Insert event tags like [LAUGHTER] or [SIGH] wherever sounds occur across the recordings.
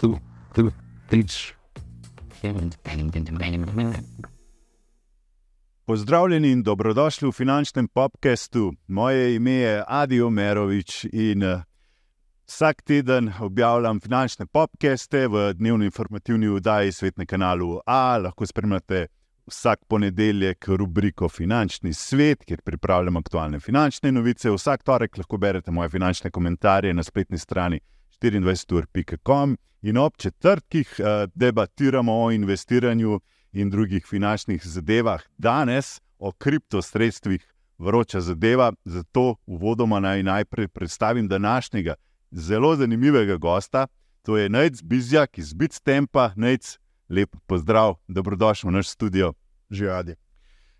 tu, tu, tič. Pozdravljeni in dobrodošli v finančnem podkastu. Moje ime je Adi Omerovič in eh, vsak teden objavljam finančne podkaste v dnevni informativni oddaji Svet na kanalu A. Lahko spremljate vsak ponedeljek rubriko Finančni svet, kjer pripravljam aktualne finančne novice. Vsak torek lahko berete moje finančne komentarje na spletni strani 24.com in ob četrtkih uh, debatiramo o investiranju in drugih finančnih zadevah. Danes o kriptosredstvih vroča zadeva, zato uvodoma naj najprej predstavim današnjega zelo zanimivega gosta. To je Nec Bizjak iz Bitstampa. Nec, lep pozdrav, dobrodošli v naš studio. Živadi.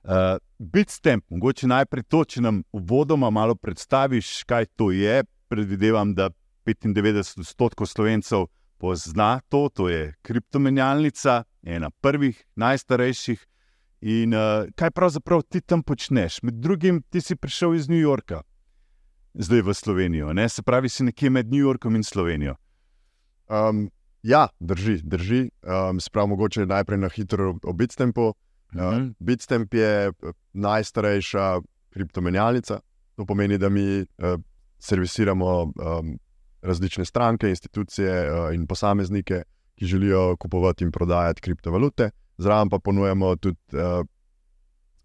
Uh, Bitstamp, mogoče najprej to, če nam uvodoma malo predstaviš, kaj to je. Predvidevam, da 95 odstotkov slovencev pozna to, to je kriptomenjalnica, ena prvih, najstarejših. In uh, kaj pravzaprav ti tam počneš? Med drugim, ti si prišel iz New Yorka, zdaj v Slovenijo, ne? se pravi, si nekje med New Yorkom in Slovenijo. Um, ja, drži, drži. Um, Sprav mogoče najprej na hitro o Bitstampu. Uh, uh -huh. Bitstamp je najstarejša kriptomenjalnica. To pomeni, da mi uh, servisiramo um, različne stranke, institucije uh, in posameznike, ki želijo kupovati in prodajati kriptovalute. Zraven pa ponujemo tudi uh,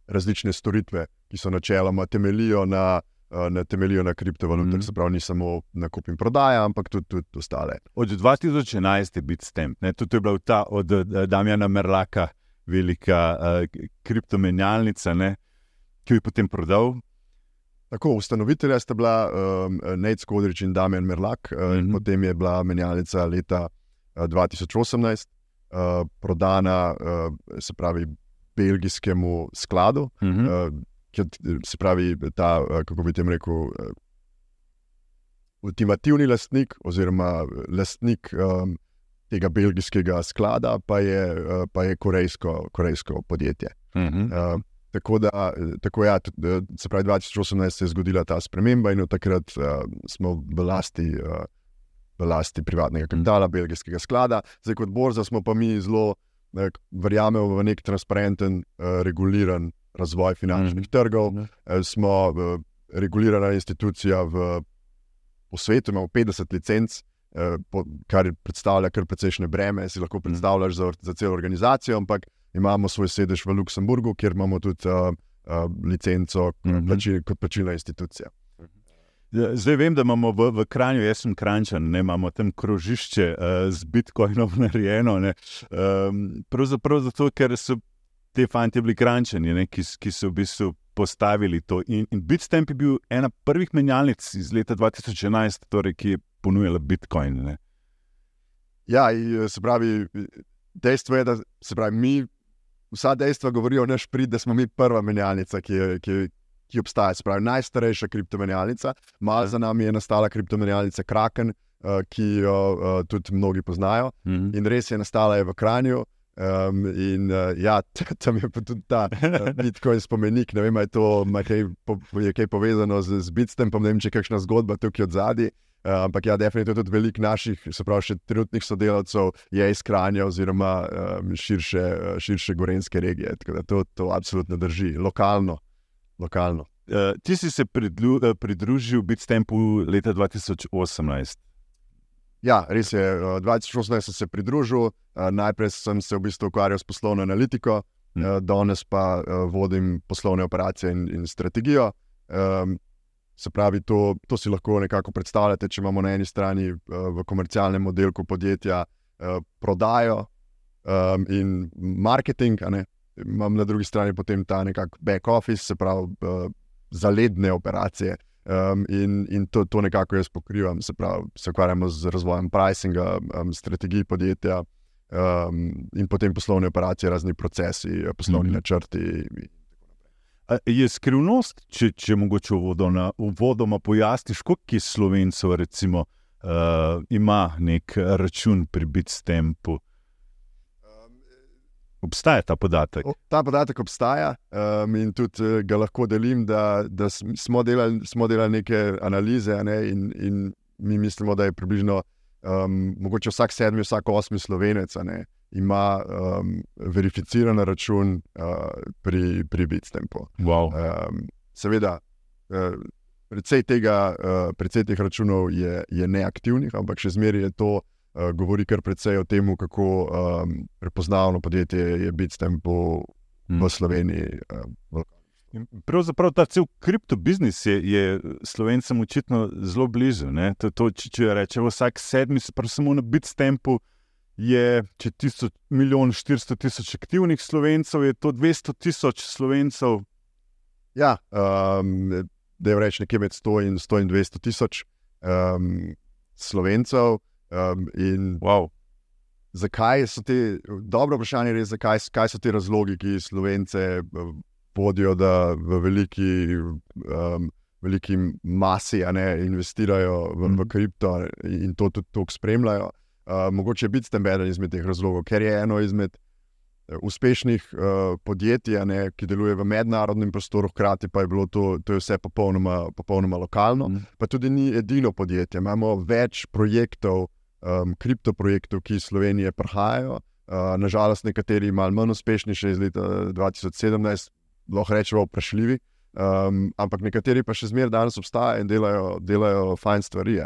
različne storitve, ki so načeloma temeljijo na, uh, na, temeljijo na kriptovalutah. Mm. Se pravi, ni samo nakup in prodaja, ampak tudi, tudi ostale. Od 2011 je bil stem, tudi je bila ta od Damjana Merlaka, velika uh, kriptomenjalnica, ne? ki jo je potem prodal. Tako, ustanovitelja sta bila um, Nate Skodrič in Damien Merlak, mm -hmm. potem je bila menjalnica leta uh, 2018 uh, prodana, uh, se pravi, belgijskemu skladu, mm -hmm. uh, ki se pravi, ta, uh, kako bi tem rekel, uh, ultimativni lastnik oziroma lastnik um, tega belgijskega sklada, pa je, uh, pa je korejsko, korejsko podjetje. Mm -hmm. uh, Tako da, tako ja, se pravi, 2018 se je zgodila ta sprememba in od takrat uh, smo v lasti, uh, v lasti privatnega kapitala, belgijskega sklada. Zdaj, kot borza, smo pa mi zelo ne, verjamemo v nek transparenten, uh, reguliran razvoj finančnih mm. trgov. Mm. Uh, smo uh, regulirana institucija v, v svetu, imamo 50 licenc. Kar predstavlja kar precejšnje breme, si lahko predstavljaš za, za celo organizacijo, ampak imamo svoj sedež v Luksemburgu, kjer imamo tudi uh, uh, licenco uh -huh. plačil, kot plačilna institucija. Ja, zdaj vem, da imamo v, v Kranju, jaz sem Krančan, ne, imamo tam krožišče uh, z Bitcoinom [LAUGHS] narejeno. Um, pravzaprav zato, ker so te fanti bili Krančani, ne, ki, ki so v bistvu postavili to. In, in Bitstamp je bil ena prvih menjalnic iz leta 2011, torej, ki je ponujala Bitcoin. Ne. Ja, se pravi, dejstvo je, da se pravi, mi vsa dejstva govorijo naš prid, da smo mi prva menjalnica, ki, ki, ki obstaja. Pravi, najstarejša kriptomenjalnica, malo za nami je nastala kriptomenjalnica Kraken, uh, ki jo uh, tudi mnogi poznajo. Mm -hmm. In res je nastala v Kranju. Um, in uh, ja, [LAUGHS] tam je pa tudi ta uh, [LAUGHS] Bitcoin spomenik. Ne vem, je to kaj, po, je kaj povezano z, z Bitstem, pa ne vem, če je kakšna zgodba tukaj od zadaj. Uh, ampak ja, definitivno tudi veliko naših, se pravi, še trenutnih sodelavcev je iz Kranja oziroma um, širše, širše gorenske regije. Tako da to, to absolutno drži, lokalno. lokalno. Uh, ti si se pridlu, pridružil Bitstampu leta 2018. Ja, res je. 2018 sem se pridružil, najprej sem se v bistvu ukvarjal s poslovno analitiko, hmm. danes pa vodim poslovne operacije in, in strategijo. Um, Se pravi, to, to si lahko nekako predstavljate, če imamo na eni strani uh, v komercialnem modelu podjetja uh, prodajo um, in marketing, imam na drugi strani potem ta nekakšen back office, se pravi, uh, zaledne operacije. Um, in in to, to nekako jaz pokrivam, se pravi, se ukvarjamo z razvojem pricinga, um, strategij podjetja um, in potem poslovne operacije, razni procesi, poslovni mm -hmm. načrti. Je skrivnost, če, če mogoče uvodoma, uvodoma pojasniš, koliko je slovencev, recimo, uh, ima nek račun pri Bitstampu? Obstaja ta podatek? Ta podatek obstaja um, in tudi uh, ga lahko delim, da, da smo, delali, smo delali neke analize ne, in, in mi mislimo, da je približno um, mogoče vsak sedmi, vsak osmi slovenec ne, ima um, verificiran račun uh, pri, pri Bitstampu. Wow. Um, seveda, uh, precej, tega, uh, precej teh računov je, je neaktivnih, ampak še zmeraj je to. Uh, govori kar precej o tem, kako um, prepoznavno podjetje je Bitstamp v, v Sloveniji. Uh, Pravzaprav ta cel kriptobiznis je, je slovencem očitno zelo blizu. To, to, če, če rečemo, vsak sedmi, pa samo na Bitstampu je, če tisoč, milijon 400 tisoč aktivnih slovencev, je to 200 tisoč slovencev. Ja, um, da je reč nekje med 100 in 100 in 200 tisoč um, slovencev. Um, in wow. zakaj so ti, dobro vprašanje je, zakaj, kaj so ti razlogi, ki slovence vodijo, da v veliki, um, veliki masi ne, investirajo v, v mhm. kripto in to tudi tako spremljajo. Uh, mogoče je biti tam eden izmed teh razlogov, ker je eno izmed uh, uspešnih uh, podjetij, ne, ki deluje v mednarodnem prostoru, hkrati pa je bilo to, to je vse popolnoma, popolnoma lokalno. Mm. Pa tudi ni edino podjetje. Imamo več projektov, um, kriptoprojektov, ki iz Slovenije prihajajo. Uh, nažalost, nekateri malo manj uspešni, še iz leta 2017, lahko rečemo, vprašljivi. Um, ampak nekateri pa še zmeraj danes obstajajo in delajo, delajo fajn stvari.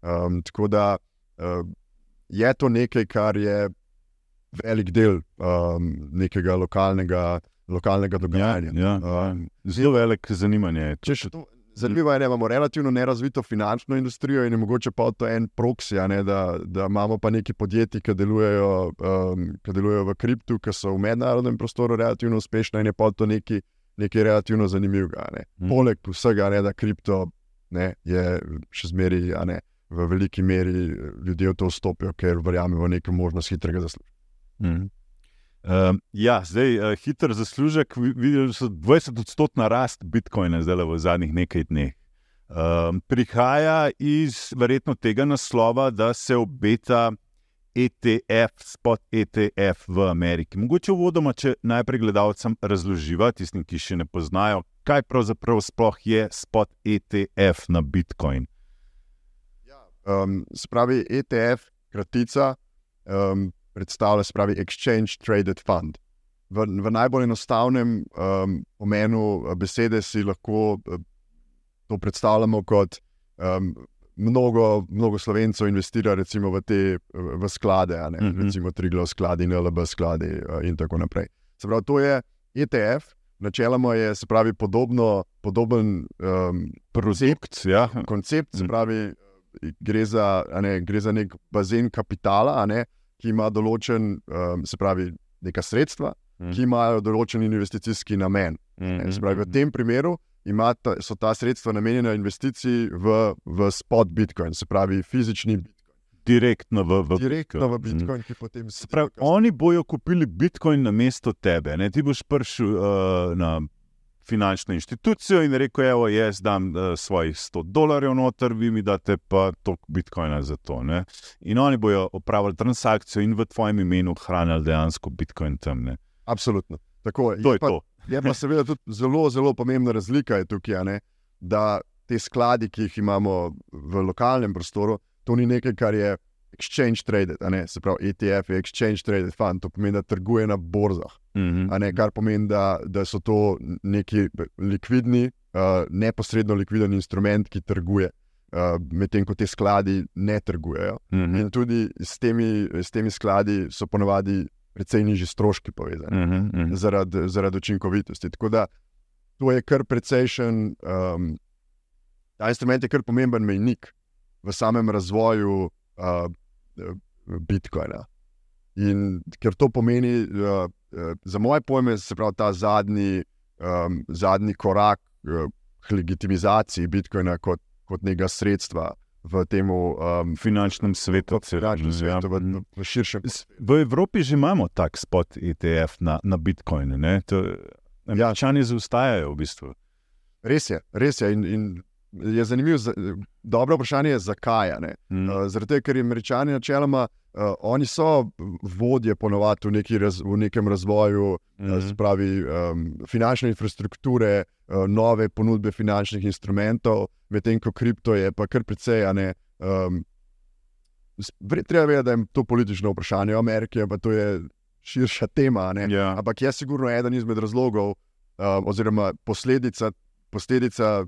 Um, tako da uh, je to nekaj, kar je velik del um, nekega lokalnega, lokalnega dogajanja. Ja, ja. Um, Zelo velik zanimanje. Zanimivo je, da imamo relativno nerazvito finančno industrijo in je mogoče pa to en proksi, ne, da, da imamo pa neki podjetji, ki delujejo, um, ki delujejo v kriptu, ki so v mednarodnem prostoru relativno uspešni in je pa to neki, nekaj relativno zanimivega. Ne. Mm. Poleg vsega, ne, da kripto ne, je še zmeraj v veliki meri ljudje v to vstopijo, ker verjamejo v neko možnost hitrega zaslužka. Mm. Um, ja, zdaj uh, hiter zaslužek, videli so 20-odstotna rast Bitcoina zdaj v zadnjih nekaj dneh. Um, prihaja iz verjetno tega naslova, da se obeta ETF, spot ETF v Ameriki. Mogoče uvodoma, če najprej gledalcem razloživa, tistim, ki še ne poznajo, kaj pravzaprav sploh je spot ETF na Bitcoin. Um, spravi ETF, kratica. Um, predstavlja, se pravi, Exchange Traded Fund. V, v najbolj enostavnem um, pomenu uh, besede si lahko uh, to predstavljamo kot um, mnogo, mnogo slovencev investira recimo, v te v sklade, uh mhm. -huh. recimo Triglav skladi, NLB skladi uh, in tako naprej. Se pravi, to je ETF. Načeloma je pravi, podobno, podoben um, koncept. Ja. koncept se mhm. pravi, gre za, ne, gre za nek bazen kapitala, ne, ki ima določen, um, se pravi, neka sredstva, mm. ki imajo določen investicijski namen. Mm. Pravi, v mhm. tem primeru ta, so ta sredstva namenjena investiciji v, v spot Bitcoin, se pravi, fizični Bitcoin. Direktno v, v Direktno Bitcoin. V. Bitcoin mm. potem, pravi, oni bojo kupili Bitcoin na mesto tebe. Ne? Ti boš prišel uh, na finančno inštitucijo in rekel, evo, jaz dam uh, svojih 100 dolarjev noter, vi mi date pa toliko bitcoina za to. Ne? In oni bojo opravili transakcijo in v tvojem imenu hranili dejansko bitcoin tam. Ne? Absolutno. Tako, to je, je pa, to. Je pa seveda tudi zelo, zelo pomembna razlika tukaj, da te skladi, ki jih imamo v lokalnem prostoru, to ni nekaj, kar je exchange traded, se pravi ETF je exchange traded fund, to pomeni, da trguje na borzah. Mm -hmm. ne, kar pomeni, da, da so to neki likvidni, uh, neposredno likviden instrument, ki trguje, uh, medtem ko te skladi ne trgujejo. Mm -hmm. In tudi s temi, s temi skladi so ponovadi precej nižji stroški povezani mm -hmm. zaradi, zaradi učinkovitosti. Tako da to je kar precejšen, um, ta instrument je kar pomemben mejnik v samem razvoju. Uh, Bitcoina. In ker to pomeni, uh, uh, za moje pojme, se pravi ta zadnji, um, zadnji korak uh, k legitimizaciji Bitcoina kot, kot nekega sredstva. V tem um, finančnem svetu, finančnem svetu v, v, v širšem. V Evropi že imamo tak spot ETF na, na Bitcoin. Američani ja. zaustajajo v bistvu. Res je, res je. In, in je zanimivo, dobro vprašanje je, zakaj. Mm. Uh, tega, ker američani načeloma, uh, oni so vodje ponovadi v, raz, v nekem razvoju mm -hmm. uh, spravi, um, finančne infrastrukture, uh, nove ponudbe finančnih instrumentov, medtem ko kripto je pa kar precej. Ne, um, treba vedeti, da je to politično vprašanje v Ameriki, pa to je širša tema. Ja. Ampak je sigurno eden izmed razlogov, uh, oziroma posledica, posledica,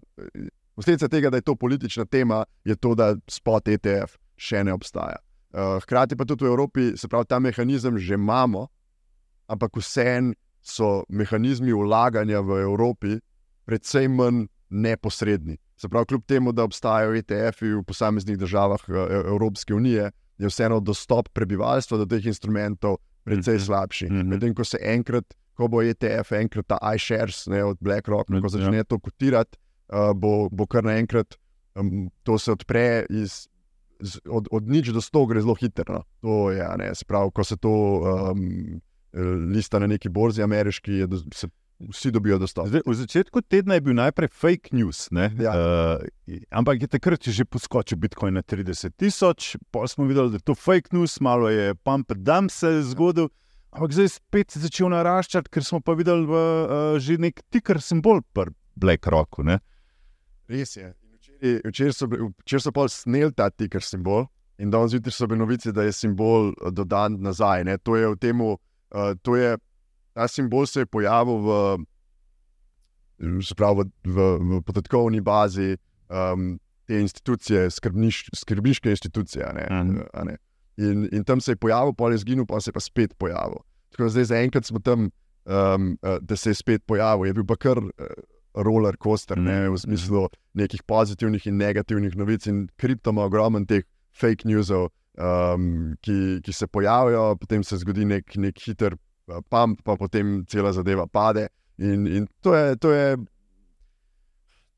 posledica tega, da je to politična tema, je to, da spot ETF še ne obstaja. Uh, hkrati pa tudi v Evropi, se pravi, ta mehanizem že imamo, ampak vseeno so mehanizmi vlaganja v Evropi precej manj neposredni. Se pravi, kljub temu, da obstajajo ETF-ji v posameznih državah Evropske unije, je vseeno dostop prebivalstva do teh instrumentov precej Mhm. slabši. Mhm. Medtem ko se enkrat, ko bo ETF, enkrat ta iShares ne, od BlackRock, ko Ja. začne to kotirati, uh, bo, bo kar naenkrat um, to se odpre iz. z- Od, od nič do sto gre zelo hitro. No. To je, a ne, se pravi, ko se to um, lista na neki borzi, ameriški, je, se vsi dobijo dostop. Zdaj, v začetku tedna je bil najprej fake news, ne? Ja. uh, ampak je takrat že poskočil Bitcoin na 30 tisoč, pa smo videli, da je to fake news, malo je pump and dump se je zgodil. Ampak zdaj je spet začel naraščati, ker smo pa videli v, uh, že nek tiker simbol pri BlackRocku. Ne? Res je. Včeraj so, včeraj so pa sneli ta tiker simbol, in danes zjutraj so bile novice, da je simbol eh, dodan nazaj. Ne. To je v tem, uh, to je, ta simbol se je pojavil v, pravi, v, v, v podatkovni bazi um, te institucije, skrbniš, skrbniške institucije. a Ne, Mhm. a ne. In, in tam se je pojavil, pa je zginil, pa se je pa spet pojavil. Tako da zdaj zaenkrat smo tam, um, da se je spet pojavil. Je bil pa kar roller coaster, ne, v smislu nekih pozitivnih in negativnih novic. In kripto ima ogromno teh fake newsov, um, ki, ki se pojavijo, potem se zgodi nek, nek hiter uh, pump, pa potem cela zadeva pade. In, in to je. To je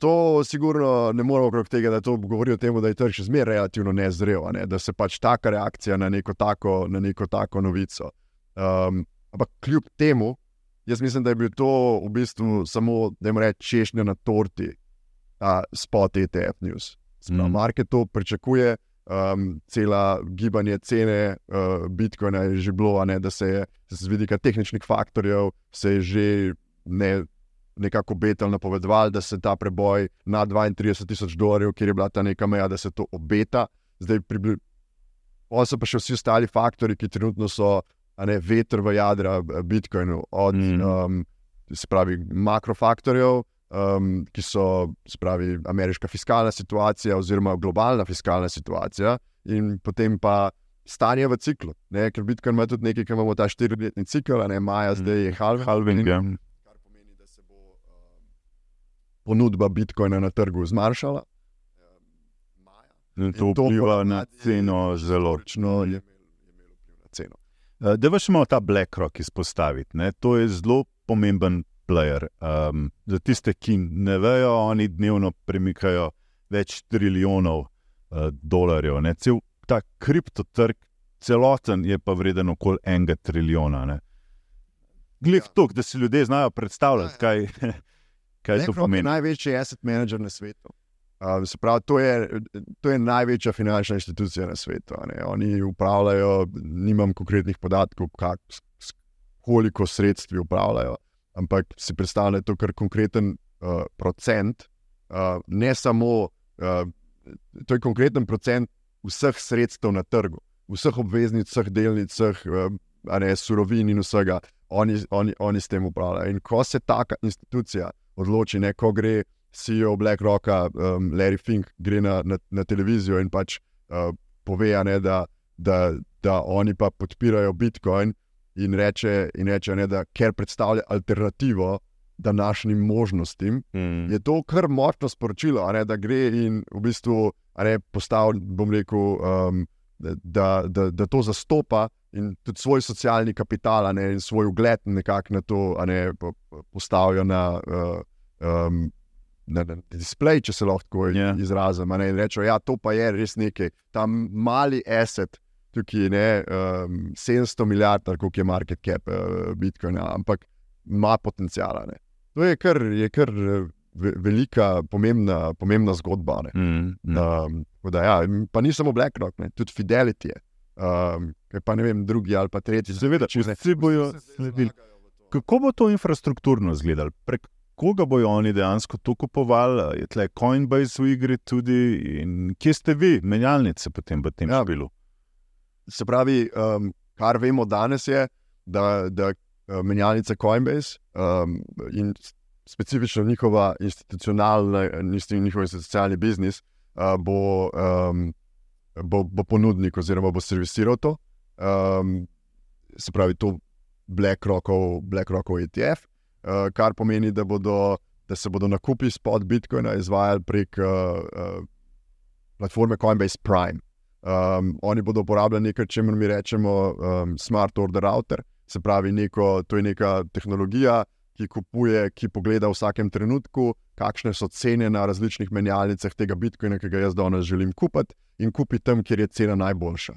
To sigurno ne moramo okrog tega, da to govori o tem, da je trg še zmeraj relativno nezrel, ne? da se pač taka reakcija na neko tako, na neko tako novico. Um, ampak kljub temu, jaz mislim, da je bil to v bistvu samo, da jim rečem, češnja na torti, ta spot ETF news. Sprav, Mm. market to pričakuje, um, cela gibanje cene uh, Bitcoina je že bilo, a ne, da se je z vidika tehničnih faktorjev se je že ne, nekako betal napovedoval, da se ta preboj na 32 tisoč dolarjev, kjer je bila ta neka meja, da se to obeta. Zdaj, pribli... pa so pa še vsi ostali faktori, ki trenutno so, a ne veter v jadra eh, Bitcoinu, od Mm. um, se pravi makrofaktorjev, um, ki so pravi ameriška fiskalna situacija oziroma globalna fiskalna situacija, in potem pa stanje v ciklu. Ne? Ker Bitcoin ima tudi nekaj, kar imamo ta štiriletni cikl, ne maja, zdaj je halving. Halving, ja. kar pomeni, da se bo um, ponudba Bitcoina na trgu zmanjšala. Um, to to vpliva na ceno zelo. Je imelo vpliv na ceno. Uh, Da še malo ta BlackRock izpostaviti. Ne? To je zelo pomemben player. Um, za tiste, ki ne vejo, oni dnevno premikajo več trilijonov uh, dolarjev. Ne? Cel ta kriptotrg, celoten je pa vreden okoli enega trilijona. Ne? Glej, Ja. to, da si ljudje znajo predstavljati, Ja, kaj, [LAUGHS] kaj to BlackRock je pomeni. največji asset manager na svetu. Um, se pravi, to je, to je največja finančna institucija na svetu. ne. Oni upravljajo, nimam konkretnih podatkov, kak, koliko sredstvi upravljajo, ampak si predstavljate, to kar konkreten uh, procent, uh, ne samo, uh, to je konkreten procent vseh sredstev na trgu, vseh obveznic, vseh delnic, vseh uh, ne, surovin in vsega. Oni, oni, oni s tem upravljajo. In ko se taka institucija odloči, ne, ko gre CEO BlackRocka, um, Larry Fink, gre na, na, na televizijo in pač uh, pove, ne, da, da, da oni pa podpirajo Bitcoin in reče, in reče ne, da ker predstavlja alternativo današnjim možnostim, Mm. je to kar močno sporočilo, ne, da gre in v bistvu postavlja, bom rekel, um, da, da, da to zastopa in tudi svoj socialni kapital ne, in svoj ugled nekako na to ne, po- po- postavijo na, uh, um, na, na display, če se lahko tako Ja. izrazim. a Ne, in rečejo, da ja, to pa je res nekaj, ta mali asset. Tukaj je um, 700 milijard, koliko je market cap uh, Bitcoina, ampak ima potencijal. a ne. To je kar, je kar ve- velika, pomembna, pomembna zgodba. ne. Mm. Mm. Um, da, ja, pa ni samo BlackRock, ne, tudi Fidelity je. Um, kaj pa ne vem, drugi ali pa tretji. Seveda, Če ne- vsi bojo vsi se zdaj sledili. zlagajo v to. Kako bo to infrastrukturno izgledalo? Prek koga bojo oni dejansko to kupovali? Je tle Coinbase v igri tudi in kje ste vi, menjalnice potem v tem Ja. špilu? Se pravi, um, kar vemo danes je, da, da uh, menjalnica Coinbase um, in specifično njihova institucionalna, njihov institucionalni biznis uh, bo, um, bo, bo ponudnik oziroma bo servisiral to. Um, se pravi, to BlackRockov, BlackRockov ETF, kar pomeni, da, bodo, da se bodo nakupi spod Bitcoina izvajali prek uh, uh, platforme Coinbase Prime. Um, oni bodo uporabljali nekaj, če mi rečemo, um, smart order router, se pravi, neko, to je neka tehnologija, ki kupuje, ki pogleda v vsakem trenutku, kakšne so cene na različnih menjalnicah tega Bitcoina, ki ga jaz danes želim kupiti, in kupi tam, kjer je cena najboljša.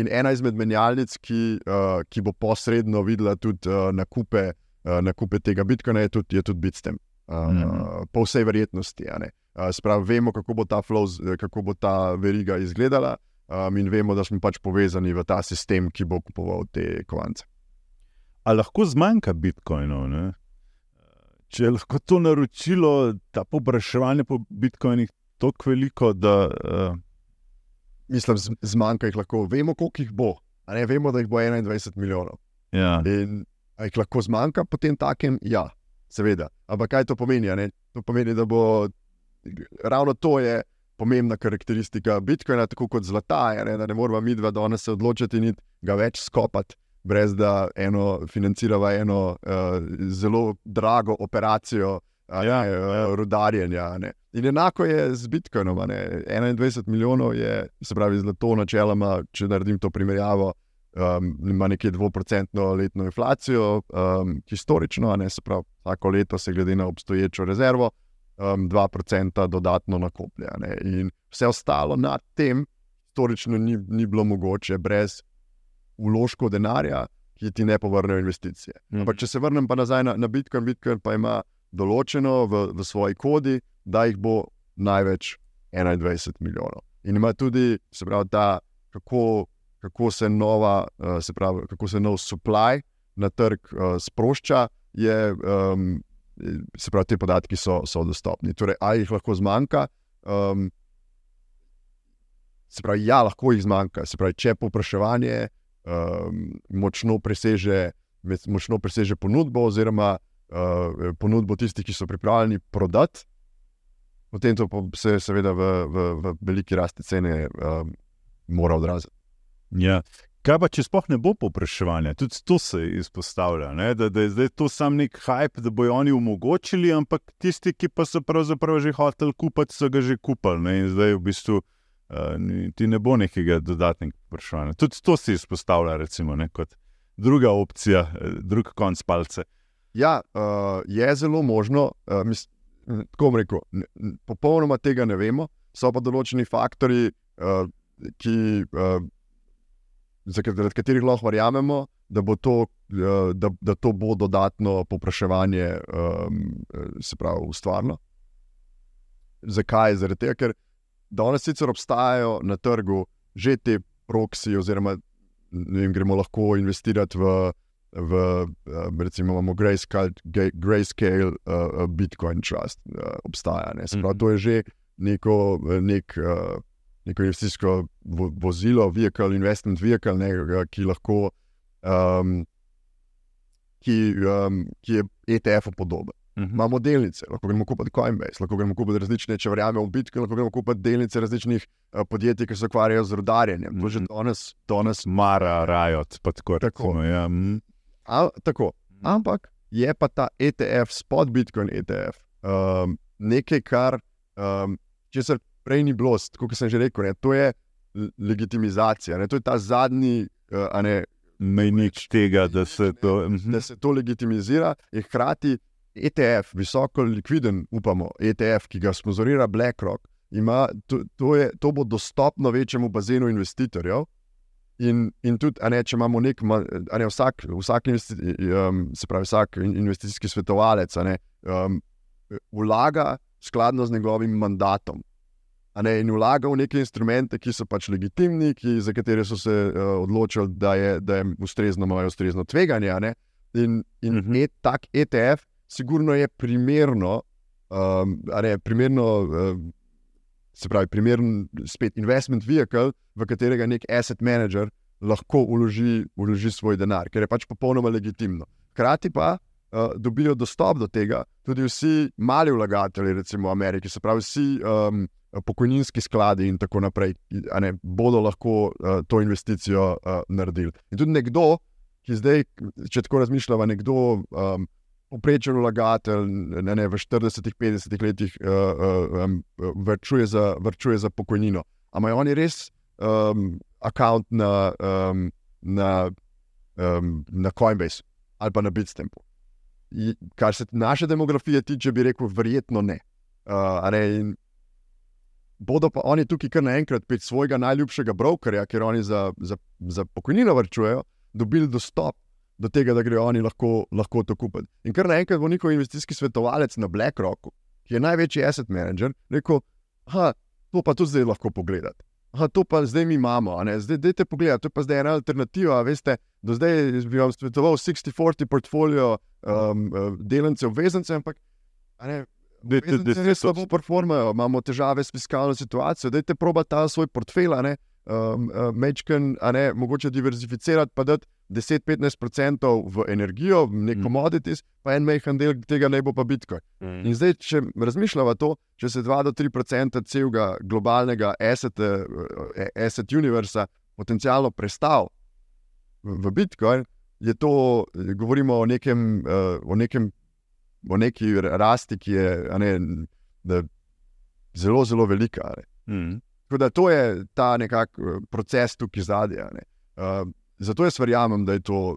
In ena izmed menjalnic, ki, uh, ki bo posredno videla tudi uh, nakupe, uh, nakupe tega Bitcoina, je tudi, je tudi Bitstem. Uh, mm -hmm. Po vsej verjetnosti. Uh, Sprav, vemo, kako bo, flow, kako bo ta veriga izgledala, um, in vemo, da smo pač povezani v ta sistem, ki bo kupoval te kovance. Ali lahko zmanjka bitcoinov? Ne? Če je lahko to naročilo, ta popraševanje po bitcoinih tako veliko, da. Uh... Mislim, zmanjka jih lahko. Vemo, koliko jih bo. Ne, vemo, da jih bo 21 milijonov. Ja. In jih lahko zmanjka, potem takem, ja, seveda. Ampak kaj to pomeni? To pomeni, da bo ravno to je pomembna karakteristika Bitcoina, tako kot zlata, ne, da ne moramo mi dva danes se odločiti in ga več skopati brez da eno financiramo eno uh, zelo drago operacijo. Ja, ne, ja. Rudarjenja. Ne. In enako je z Bitcoinom. 21 milijonov je, se pravi, zlato, načeloma, če naredim to primerjavo, um, ima nekje 2-procentno letno inflacijo, um, historično, ne, se pravi, vsako leto se glede na obstoječo rezervo, um, 2% dodatno nakoplja. Ne. In vse ostalo nad tem, historično ni, ni bilo mogoče brez vložko denarja, ki ti ne povrnejo investicije. Mm. Ampak, če se vrnem pa nazaj na, na Bitcoin, Bitcoin pa ima določeno v, v svoji kodi, da jih bo največ 21 milijonov. In ima tudi, se pravi, ta, kako, kako, se nova, uh, se pravi, kako se nov supply na trg uh, sprošča, je, um, se pravi, te podatki so, so dostopni. Torej, ali jih lahko zmanjka? Um, se pravi, ja, lahko jih zmanjka. Se pravi, če povpraševanje um, močno, preseže, močno preseže ponudbo, oziroma uh, ponudbo tistih, ki so pripravljeni prodati, potem to se seveda v, v, v veliki rasti cene um, mora odraziti. Ja. Kaj pa, če sploh ne bo popraševanja, tudi to se izpostavlja, da, da je zdaj to sam nek hype, da bojo oni omogočili, ampak tisti, ki pa so pravzaprav že hoteli kupiti, so ga že kupili. Ne? In zdaj v bistvu uh, ti ne bo nekega dodatnega vprašanja. Tudi to si izpostavlja, recimo, ne, kot druga opcija, eh, drug konc palce. Ja, uh, je zelo možno, uh, mis, tako bom rekel, ne, popolnoma tega ne vemo, so pa določeni faktori, uh, ki, uh, zaradi katerih lahko verjamemo, da bo to, uh, da, da to bo dodatno popraševanje, um, se pravi, ustvarjeno. Zakaj? Zaradi tega, ker danes sicer obstajajo na trgu že te proksi, oziroma vem, gremo lahko investirati v, v recimo, imamo Grayscale, Grayscale uh, Bitcoin Trust, uh, obstaja. Ne? Pravi, to je že neko, nek, uh, neko investicijsko vozilo, vehicle, investment vehicle, ne, ki lahko. Um, Ki, um, ki je ETF-u podoben. -huh. Mhm. Imamo delnice, lahko gremo kupiti Coinbase, lahko gremo kupiti različne, če verjamemo v Bitcoin, lahko gremo kupiti delnice različnih uh, podjetij, ki se ukvarjajo z rudarjenjem. Uh -huh. To že mhm. danes, danes mara rajot. Tako. Tako. Ja. Mm. A, tako. Ampak je pa ta ETF, spod Bitcoin ETF, um, nekaj, kar um, se prej ni bilo, kot sem že rekel, ne, to je legitimizacija, ne, to je ta zadnji. Uh, ne, Mejnik tega, da se to, da se to legitimizira, in hkrati ETF, visoko likviden, upamo, ETF, ki ga sponzorira BlackRock, ima, to, to, je, to bo dostopno večjemu bazenu investitorjev. In, in tudi, ne, če imamo nek, ne, vsak, vsak, investi, um, pravi, vsak investicijski svetovalec, ne, um, vlaga skladno z njegovim mandatom. Ne, in vlaga v neke instrumente, ki so pač legitimni, ki, za katere so se uh, odločili, da je, da je ustrezno, imajo ustrezno tveganje. In, in uh mhm. -huh. et, tak ETF sigurno je primerno, um, ne, primerno um, se pravi, primeren spet investment vehicle, v katerega nek asset manager lahko uloži, uloži svoj denar, ker je pač popolnoma legitimno. Hkrati pa uh, dobijo dostop do tega tudi vsi mali vlagatelji, recimo v Ameriki, se pravi vsi um, pokojninski skladi in tako naprej, ne, bodo lahko uh, to investicijo uh, naredili. In tudi nekdo, ki zdaj, če tako razmišljamo, nekdo. Um, Poprečen vlagatelj ne, ne, v 40-50 letih uh, uh, um, vrčuje, za, vrčuje za pokojnino. Ampak oni res um, račun na, um, na, um, na Coinbase ali pa na Bitstampu. Kar se naše demografije tiče, bi rekel, verjetno ne. Uh, ne bodo pa oni tukaj kar naenkrat pet svojega najljubšega brokerja, ker oni za, za, za pokojnino vrčujejo, dobili dostop do tega, da grejo oni lahko, lahko to kupiti. In kar naenkrat bo njihov investicijski svetovalec na BlackRocku, ki je največji asset manager, rekel: Ha, to pa tudi zdaj lahko pogledate. Aha, to pa zdaj mi imamo, zdaj dajte pogled, to je pa zdaj ena alternativa. Veste, do zdaj bi vam svetoval 60-40 portfolio um, uh, delence obveznice, ampak ne, obveznice res slabo performajo, imamo težave s fiskalno situacijo. Dajte proba ta svoj portfelj, um, uh, mečken, ne, mogoče diverzificirati, pa dati 10-15% v energijo, v nek komoditis, mm. pa en majhen del tega ne bo pa Bitcoin. Mm. In zdaj, če razmišljamo to, če se 2-3% celega globalnega asset, eh, asset univerza potencialno prestav v Bitcoin, je to, govorimo o nekem, eh, o nekem, o neki rasti, ki je ne, zelo, zelo velika. Mm. Tako da to je ta nekakšen eh, proces tukaj zadnji. Uh, Zato jaz verjamem, da je to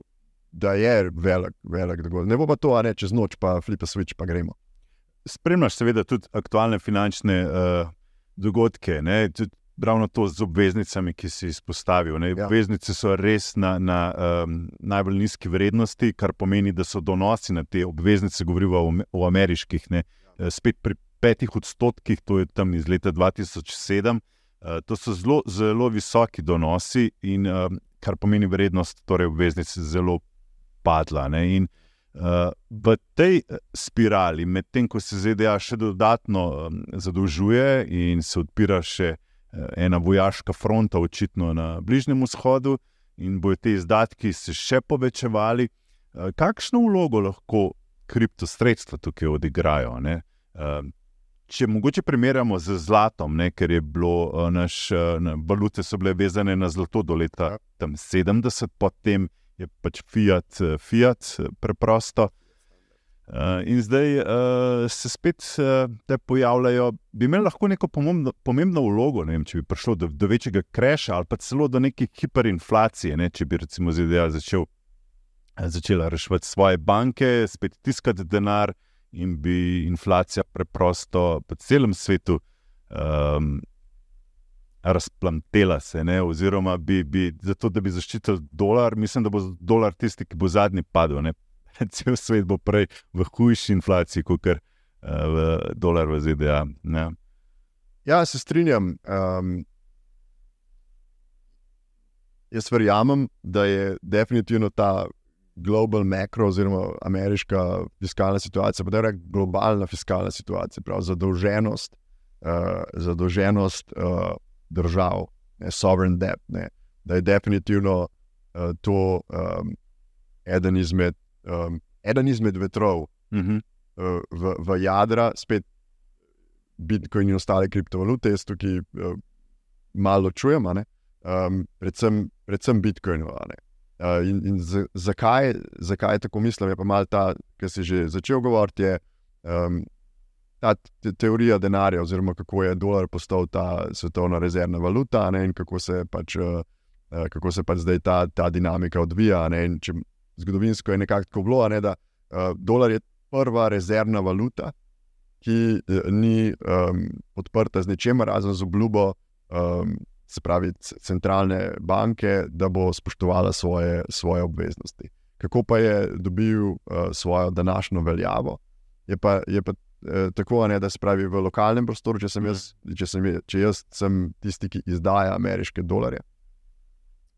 da je velik, velik dogodek. Ne bo pa to, a ne čez noč, pa flipa switch, pa gremo. Spremljaš, seveda, tudi aktualne finančne uh, dogodke, tudi ravno to z obveznicami, ki si izpostavil. Ja. Obveznice so res na, na um, najbolj nizki vrednosti, kar pomeni, da so donosi na te obveznice, govorimo o, o ameriških, ne, ja. spet pri petih odstotkih, to je tam iz leta 2007. Uh, to so zelo, zelo visoki donosi, in um, kar pomeni vrednost torej obveznic zelo padla. In, uh, v tej eh, spirali, medtem ko se ZDA še dodatno um, zadolžuje in se odpira še uh, ena vojaška fronta, očitno na Bližnjem vzhodu, in bojo te izdatki se še povečevali, uh, kakšno vlogo lahko kriptosredstva tukaj odigrajo? Uh, če mogoče primerjamo z zlatom, ne, ker je bilo uh, naš, uh, valute so bile vezane na zlato do leta ja. 70, potem je pač Fiat, Fiat preprosto. Uh, in zdaj uh, se spet uh, te pojavljajo, bi imeli lahko neko pomembno, pomembno vlogo, vem, če bi prišlo do, do večjega kreša ali pa celo do neke hiperinflacije, ne, če bi recimo ZDA začel, začela reševati svoje banke, spet tiskati denar in bi inflacija preprosto po celem svetu um, razplantela se. Ne? Oziroma, bi, bi, zato, da bi zaščitili dolar, mislim, da bo dolar tisti, ki bo zadnji padel. Ne? [LAUGHS] Cel svet bo prej v hujši inflaciji, kot je uh, dolar v ZDA. Ne? Ja, se strinjam. Um, jaz verjamem, da je definitivno ta global macro, oziroma ameriška fiskalna situacija, pa da je globalna fiskalna situacija, pravi zadolženost, uh, zadolženost uh, držav, ne, sovereign debt, ne, da je definitivno uh, to um, eden, izmed, um, eden izmed vetrov uh -huh. uh, v, v jadra, spet Bitcoin in ostale kriptovalute, jaz tukaj uh, malo čujem, um, predvsem, predvsem Bitcoin. Uh, in in z, zakaj, zakaj tako mislim? Je pa malo ta, ki si že začel govoriti, je um, ta te, teorija denarja, oziroma kako je dolar postal ta svetovna rezervna valuta, ne, in kako se pač, uh, kako se pač zdaj ta, ta dinamika odvija. Ne, če, zgodovinsko je nekako tako bilo, ne, da uh, dolar je prva rezervna valuta, ki uh, ni um, podprta z ničemer, razen z obljubo. Um, se pravi, centralne banke, da bo spoštovala svoje, svoje obveznosti. Kako pa je dobil uh, svojo današnjo veljavo? Je pa, je pa eh, tako, ne, da se pravi v lokalnem prostoru, če sem, jaz, če, sem, če jaz sem tisti, ki izdaja ameriške dolarje,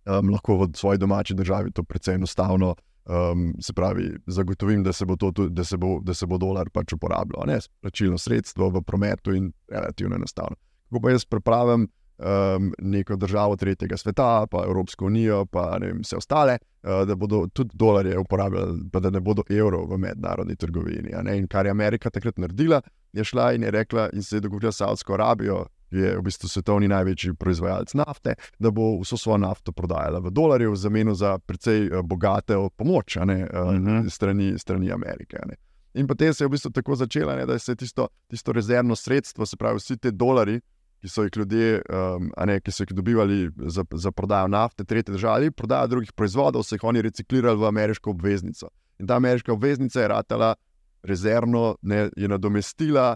um, lahko v svoji domači državi to precej enostavno. Um, se pravi, zagotovim, da se bo, to, da se bo, da se bo dolar pač uporabljal, ne plačilno sredstvo v prometu in relativno enostavno. Kako pa jaz pripravim um, neko državo tretjega sveta, pa Evropsko unijo, pa vem, vse ostale, uh, da bodo tudi dolarje uporabljali, pa da ne bodo evrov v mednarodni trgovini. In kar je Amerika takrat naredila, je šla in je rekla, in se je dogovorila s Saudsko Arabijo. Je v bistvu svetovni največji proizvajalec nafte, da bo vso svojo nafto prodajala v dolarju, v zameno za precej bogate pomoč ne, uh -huh. strani, strani Amerike. Ne. In potem se je v bistvu tako začela, ne, da se je tisto, tisto rezervno sredstvo, se pravi, vsi ti dolari, ki so jih ljudje, um, ne, ki so jih dobivali za, za prodajo nafte, tretje države, prodajo drugih proizvodov, so jih oni reciklirali v ameriško obveznico. In ta ameriška obveznica je ratala rezervno, ne, je nadomestila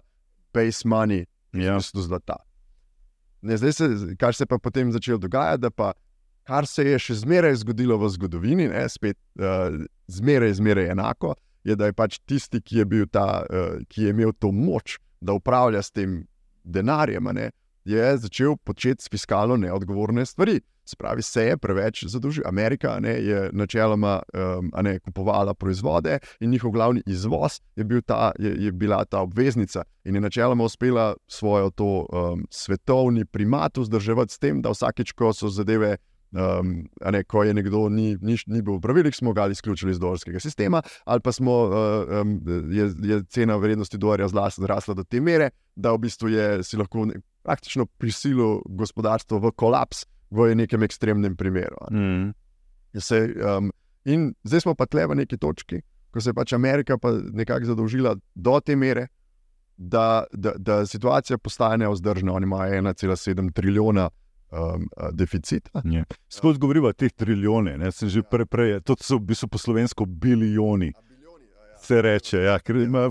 base money, ja. isto zlata. Ne, zdaj se, kar se pa potem začelo dogajati, da pa kar se je še zmeraj zgodilo v zgodovini, ne, spet uh, zmeraj, zmeraj enako, je, da je pač tisti, ki je, ta, uh, ki je imel to moč, da upravlja s tem denarjem, ne, je začel početi fiskalno neodgovorne stvari. Spravi se je preveč zadolžil. Amerika ne, je načeloma um, ne, kupovala proizvode in njihov glavni izvoz je, bil ta, je, je bila ta obveznica. In je načeloma uspela svojo to, um, svetovni primat vzdrževati s tem, da vsakeč, ko so zadeve Um, ne, ko je nekdo ni, ni, ni bil v pravilih, smo ga izključili iz dolarskega sistema, ali pa smo, uh, um, je, je cena vrednosti dolarja zrasla do te mere, da v bistvu je si lahko ne, praktično prisilil gospodarstvo v kolaps v nekem ekstremnem primeru. Mm. Se, um, in zdaj smo pa tle v neki točki, ko se je pač Amerika pa nekako zadolžila do te mere. Da, da, da situacija postane vzdržna, oni imajo 1,7 trilijona um, deficita. Ja. Skozi govorimo o teh trilijonih, ne sem že prej, prej to so v bistvu po slovensko bilijoni. Se reče, ja, ker ima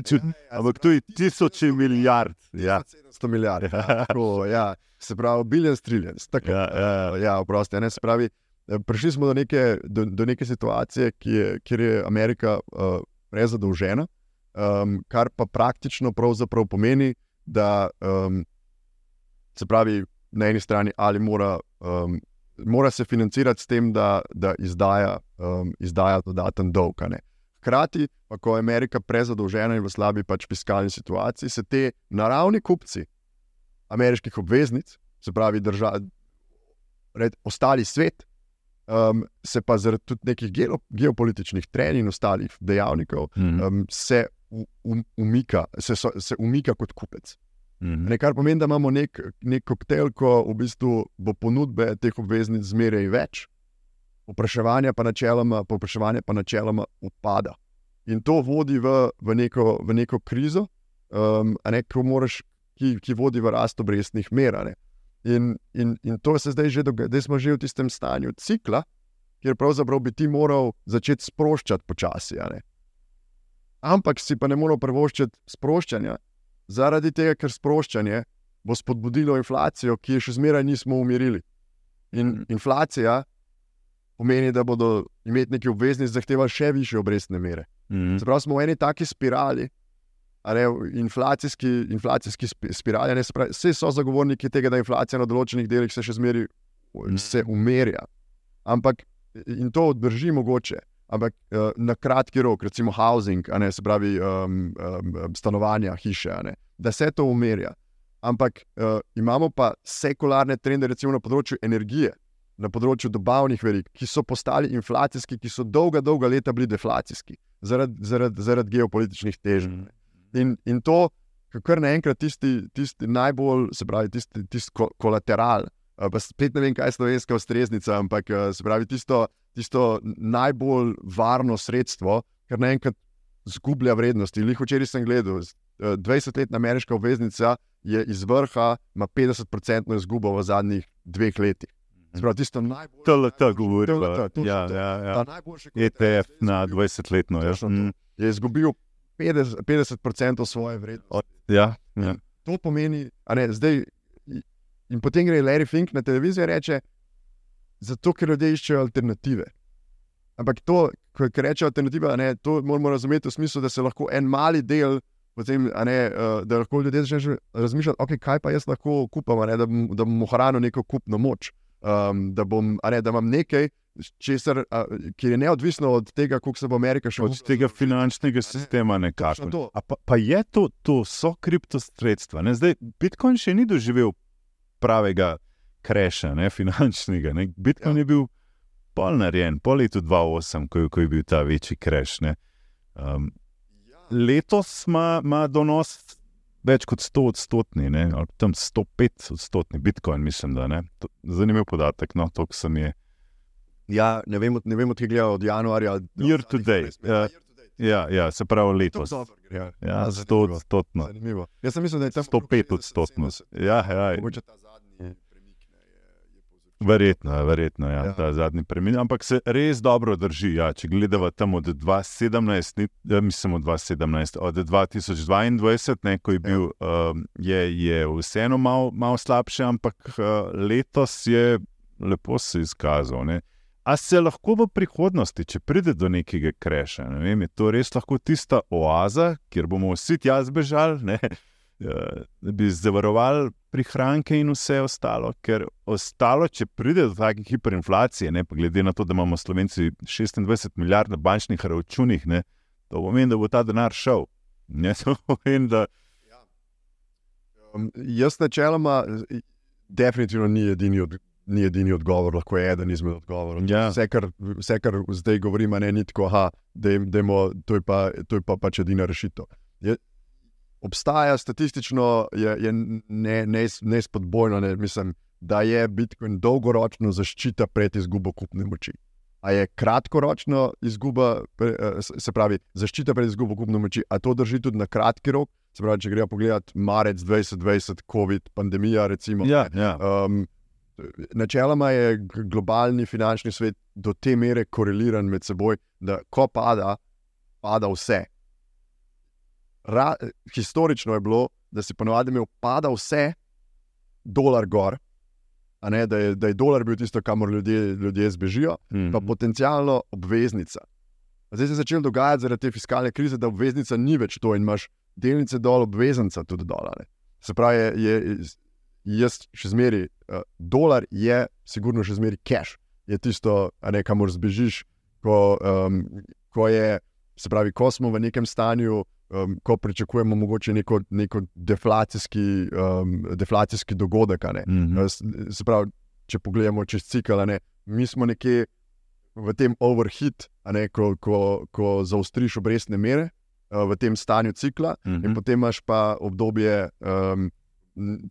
čut, [LAUGHS] ampak tu je tisoči milijard. Ja. 100 milijard. Ja. [LAUGHS] Tako, ja. Se pravi, biljen striljen. Ja, ja, ja, prosti, ja, se pravi, eh, prišli smo do neke, do, do neke situacije, je, kjer je Amerika uh, prezadolžena, um, kar pa praktično pomeni, da um, se pravi, na eni strani, ali mora, um, mora se financirati s tem, da, da izdaja, um, izdaja dodaten dolg. Hkrati, pa ko je Amerika prezadolžena in v slabi pač fiskalni situaciji, se te naravni kupci ameriških obveznic, se pravi, držav, red, ostali svet. Um, se pa zaradi tudi nekih geopolitičnih trenj in ostalih dejavnikov, mm -hmm. um, se, um, umika, se, so, se umika kot kupec. Mhm. Ne, kar pomeni, da imamo nek, nek koktejl, ko v bistvu bo ponudbe teh obveznic zmeraj več, popraševanje pa načeloma, popraševanje pa načeloma upada. In to vodi v, v, neko, v neko krizo, um, ne, moraš, ki, ki vodi v rast obrestnih mer. In, in, in to se zdaj že dogaja, da smo že v tistem stanju cikla, kjer pravzaprav bi ti moral začeti sproščati počasi. Ampak si pa ne moreš prvoščiti sproščanja, zaradi tega, ker sproščanje bo spodbudilo inflacijo, ki je še zmeraj nismo umirili. In mhm. inflacija pomeni, da bodo imetniki obveznic zahtevali še više obrestne mere. Mm. Zaprav smo v eni taki spirali. Ne, inflacijski, inflacijski spirali, ne, pravi, vse so zagovorniki tega, da inflacija na določenih delih se še zmeraj mm. umirja. Ampak in to drži mogoče, ampak uh, na kratki rok, recimo housing, ne, se pravi um, um, stanovanja, hiše, ne, da se to umerja. Ampak uh, imamo pa sekularne trende, recimo na področju energije, na področju dobavnih verig, ki so postali inflacijski, ki so dolga, dolga leta bili deflacijski zaradi zarad, zarad geopolitičnih težav. Mhm. In, in to, kar naenkrat tisti, tisti najbolj, se pravi, tisti, tisti ko, kolateral. Pa spet ne vem, kaj je slovenska ustreznica, ampak se pravi, tisto, tisto najbolj varno sredstvo, ker naenkrat zgublja vrednost. In včeraj sem gledal, 20-letna eh, ameriška obveznica je iz vrha, ima 50-odstotno izgubo v zadnjih dveh letih. Sprav, tisto najbolj. TLT govori. TLT, ja, ja, ja. ETF na 20-letno. Ja. Mm. Je izgubil 50%, 50 svoje vrednosti. Ja, ja. To pomeni, ne, zdaj. In potem gre Larry Fink na televizijo in reče: zato ker ljudje iščejo alternative. Ampak to, kar reče alternativa, ne, to moramo razumeti v smislu, da se lahko en mali del, potem, ne, uh, da lahko ljudje začnejo razmišljati, okay, kaj pa jaz lahko kupam, ne, da, bom, da bom ohranil neko kupno moč. Um, da, bom, ne, da imam nekaj, česar, uh, ki je neodvisno od tega, kako se bo Amerika še odvijala. Od tega finančnega sistema, nekako. Pa, pa je to, to so kriptosredstva. Zdaj, Bitcoin še ni doživel pravega kreša, ne, finančnega. Ne. Bitcoin ja. je bil pol narejen, po letu 2008, ko, ko je bil ta večji kreš. Um, letos ima donos več kot 100 odstotni, ne, ali tam 105 odstotni Bitcoin, mislim, da je zanimiv podatek. No, to, sem je. Ja, ne vem, ne vem odkje gledajo od januarja. Year to date. Ja, ja, ja, se pravi letos. Ja, ja, 100 odstotno. Jaz sem mislil, da je tam 105 odstotno. Ja, ja. Mogoče ta zadnji. Verjetno, verjetno ja, ja. ta zadnji premik. Ampak se res dobro drži. Ja. Če gledamo tam od 2017, ja, mislim od 2017, od 2022, ne, ko je bil, ja. uh, je, je vseeno malo mal slabše, ampak uh, letos je lepo se izkazal. Ne. A se lahko v prihodnosti, če pride do nekega kreša, ne vem, je to res lahko tista oaza, kjer bomo vsi tja zbežali? Eh, da bi zavarovali prihranke in vse ostalo. Ker ostalo, če pride do take hiperinflacije, ne, glede na to, da imamo Slovenci 26 milijard na bančnih računih, ne, to pomeni, da bo ta denar šel. Ne, [LAUGHS] pomeni, da... ja. um, jaz, načeloma, definitivno ni edini, od, ni edini odgovor, lahko je eden izmed odgovorov. Ja. Vse, kar, vse, kar zdaj govorimo, ne, ni tako, da je pa, pa pač edina rešitev. Je, obstaja statistično, je, je nespodbojno, ne, ne, da je Bitcoin dolgoročno zaščita pred izgubo kupne moči. A je kratkoročno izguba, eh, se pravi, zaščita pred izgubo kupne moči, a to drži tudi na kratki rok. Se pravi, če gremo pogledat marec 2020, COVID, pandemija. Recimo, ja, ja. Um, načeloma je globalni finančni svet do te mere koreliran med seboj, da ko pada, pada vse ra, historično je bilo, da si ponovadi imel pada vse, dolar gor, ne, da, je, da je dolar bil tisto, kamor ljudje, ljudje zbežijo, mm -hmm. pa potencialno obveznica. Zdaj se je začelo dogajati zaradi te fiskalne krize, da obveznica ni več to in imaš delnice dol, obveznica tudi dol. Se pravi, je, je, jaz še zmeraj, uh, dolar je, sigurno še zmeraj cash, je tisto, ne, kamor zbežiš, ko, um, ko je. Se pravi, ko smo v nekem stanju, um, ko pričakujemo mogoče neko, neko deflacijski, um, deflacijski dogodek. Mm -hmm. Se pravi, če pogledamo čez cikl, mi smo nekje v tem overhit, ne, ko, ko, ko zaostriš obrestne mere uh, v tem stanju cikla, mm -hmm. in potem imaš pa obdobje um,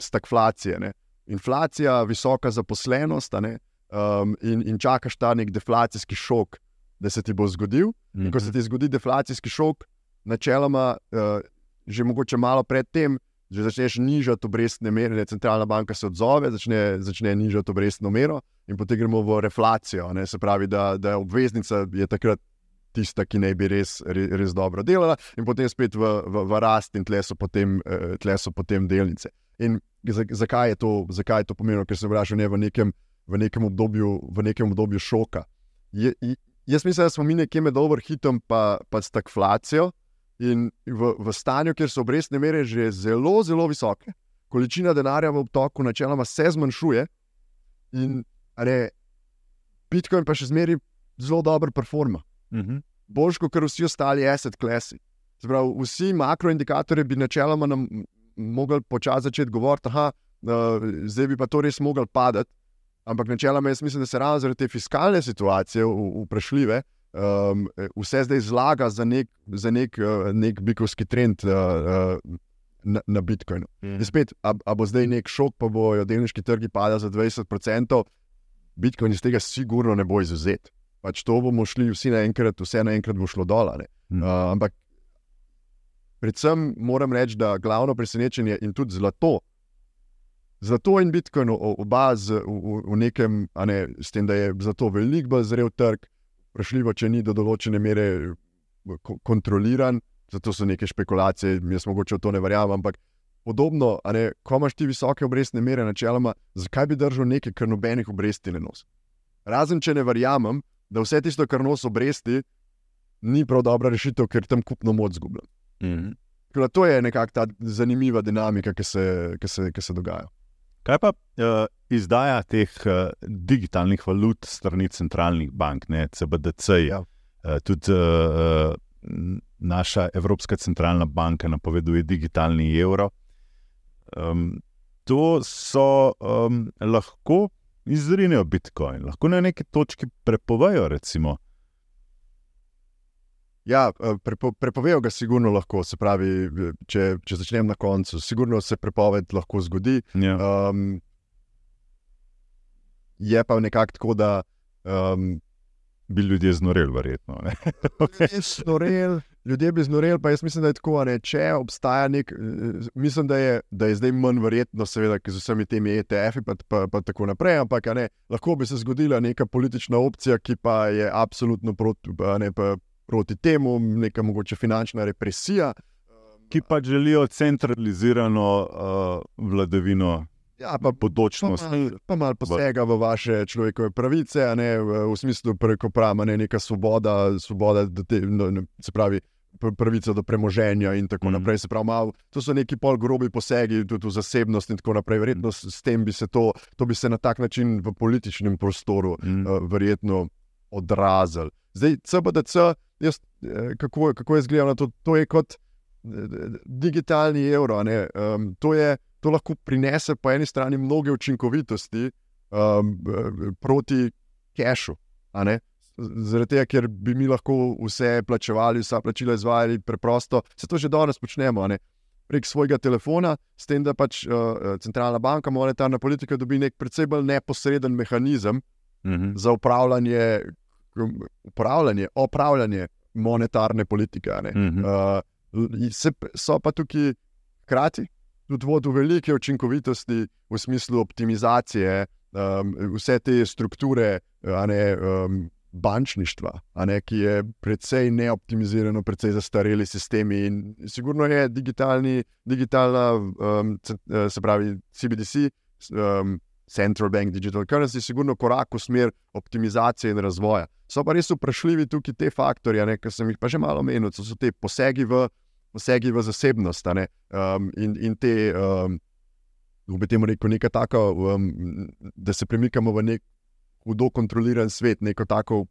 stagflacije. Ne. Inflacija, visoka zaposlenost, ne, um, in, in čakaš ta nek deflacijski šok, da se ti bo zgodil. Mm -hmm. Ko se mhm. ti zgodi deflacijski šok, načeloma, uh, že mogoče malo predtem, že začneš nižati obrestne mere, da centralna banka se odzove, začne, začne nižati obrestno mero, in potem gremo v reflacijo. Ne? Se pravi, da, da je obveznica je takrat tista, ki naj bi res, res, res dobro delala, in potem spet v, v, v rast, in tle so potem, uh, tle so potem delnice. In zakaj je to, zakaj je to pomenilo, ker se vrača ne v nekem, v nekem obdobju, v nekem obdobju šoka. Je, jaz mislim, da smo mi nekje med overhitom in stagflacijo. In v, v stanju, kjer so obrestne mere že zelo, zelo visoke, količina denarja v obtoku načeloma se zmanjšuje, in re, Bitcoin pa še zmeraj zelo dobro performa. Uh mhm. -huh. Boljš kot vsi ostali asset klasi. Pravi, vsi makroindikatorji bi načeloma nam mogli počasi začeti govoriti, da uh, zdaj bi pa to res mogli padati. Ampak načeloma jaz mislim, da se ravno zaradi te fiskalne situacije vprašljive um, vse zdaj zlaga za nek, za nek, uh, nek bikovski trend uh, uh, na, na Bitcoinu. Mm. Spet, a, a bo zdaj nek šok, pa bojo delniški trgi padali za 20%, Bitcoin iz tega sigurno ne bo izuzet. Pač to bomo šli vsi naenkrat, vse naenkrat bo šlo dol. Mm. Uh, ampak predvsem moram reči, da glavno presenečenje in tudi zlato. Zato in Bitcoin, oba z, v, v nekem, ne, s tem, da je zato veliko bolj zrel trg, vprašljivo, če ni do določene mere eh, kontroliran, zato so neke špekulacije, jaz mogoče v to ne verjamem. Ampak podobno, ne, ko imaš ti visoke obrestne mere, načeloma, zakaj bi držal nekaj, kar nobenih obresti ne nosi? Razen če ne verjamem, da vse tisto, kar nosi obresti, ni prav dobra rešitev, ker tam kupno moč zgubljam. Mm -hmm. To je nekakšna zanimiva dinamika, ki se, ki se, ki se dogaja. Kaj pa uh, izdaja teh uh, digitalnih valut strani centralnih bank, ne CBDC? Ja. Uh, tudi uh, naša Evropska centralna banka napoveduje digitalni evro. Um, to so um, lahko izrinejo Bitcoin, lahko na neki točki prepovejo. Recimo. Ja, eh, prepo, prepovejo ga, sigurno lahko. Se pravi, če, če začnem na koncu, sigurno se prepoved lahko zgodi. Ja. Um, je pa nekako tako, da um, bi ljudje znoreli, verjetno. ljudje, znorel, ljudje bi znoreli, pa jaz mislim, da je tako. Ne? Če obstaja nek, mislim, da je, da je zdaj manj verjetno, seveda, z vsemi temi ETF-ji, pa, pa, pa tako naprej. Ampak ne, lahko bi se zgodila neka politična opcija, ki pa je absolutno proti, ne, pa proti temu, neka mogoče finančna represija. Ki pa želijo centralizirano uh, vladavino Ja, pa podočnost. Pa malo mal posega v vaše človekove pravice, ne, v, v smislu, preko prava, ne neka svoboda, svoboda te, no, ne, se pravi, pravica do premoženja in tako mm. naprej. Pravi, mal, to so neki pol grobi posegi tudi v zasebnost in tako naprej. Verjetno s, s tem bi se to, to bi se na tak način v političnem prostoru mm. uh, verjetno odrazil. Zdaj, CBDC, jaz, eh, kako, kako je izgledalo, to, to je kot eh, digitalni evro. Um, to je to lahko prinese po eni strani mnoge učinkovitosti um, proti kešu. Zaradi tega, ker bi mi lahko vse plačevali, vsa plačila izvajali preprosto, se to že danes počnemo. Prek svojega telefona, s tem, da pač uh, centralna banka, monetarna politika, dobi nek precej bolj neposreden mehanizem uh. -huh. za upravljanje, upravljanje, opravljanje monetarne politike. Uh -huh. uh, se, so pa tukaj hkrati tudi vodil velike učinkovitosti v smislu optimizacije um, vse te strukture ne, um, bančništva, ne, ki je precej neoptimizirano, precej zastareli sistemi. In sigurno je digitalni, digitalna, um, se pravi, CBDC. Um, Central Bank Digital Currency, sigurno korak v smer optimizacije in razvoja. So pa res vprašljivi tukaj te faktorje, ki sem jih pa že malo omenil, so te posegi v posegi v zasebnost. Um, in, in te, um, bi temu rekel, nekaj tako, um, da se premikamo v nek hudo kontroliran svet, neko tako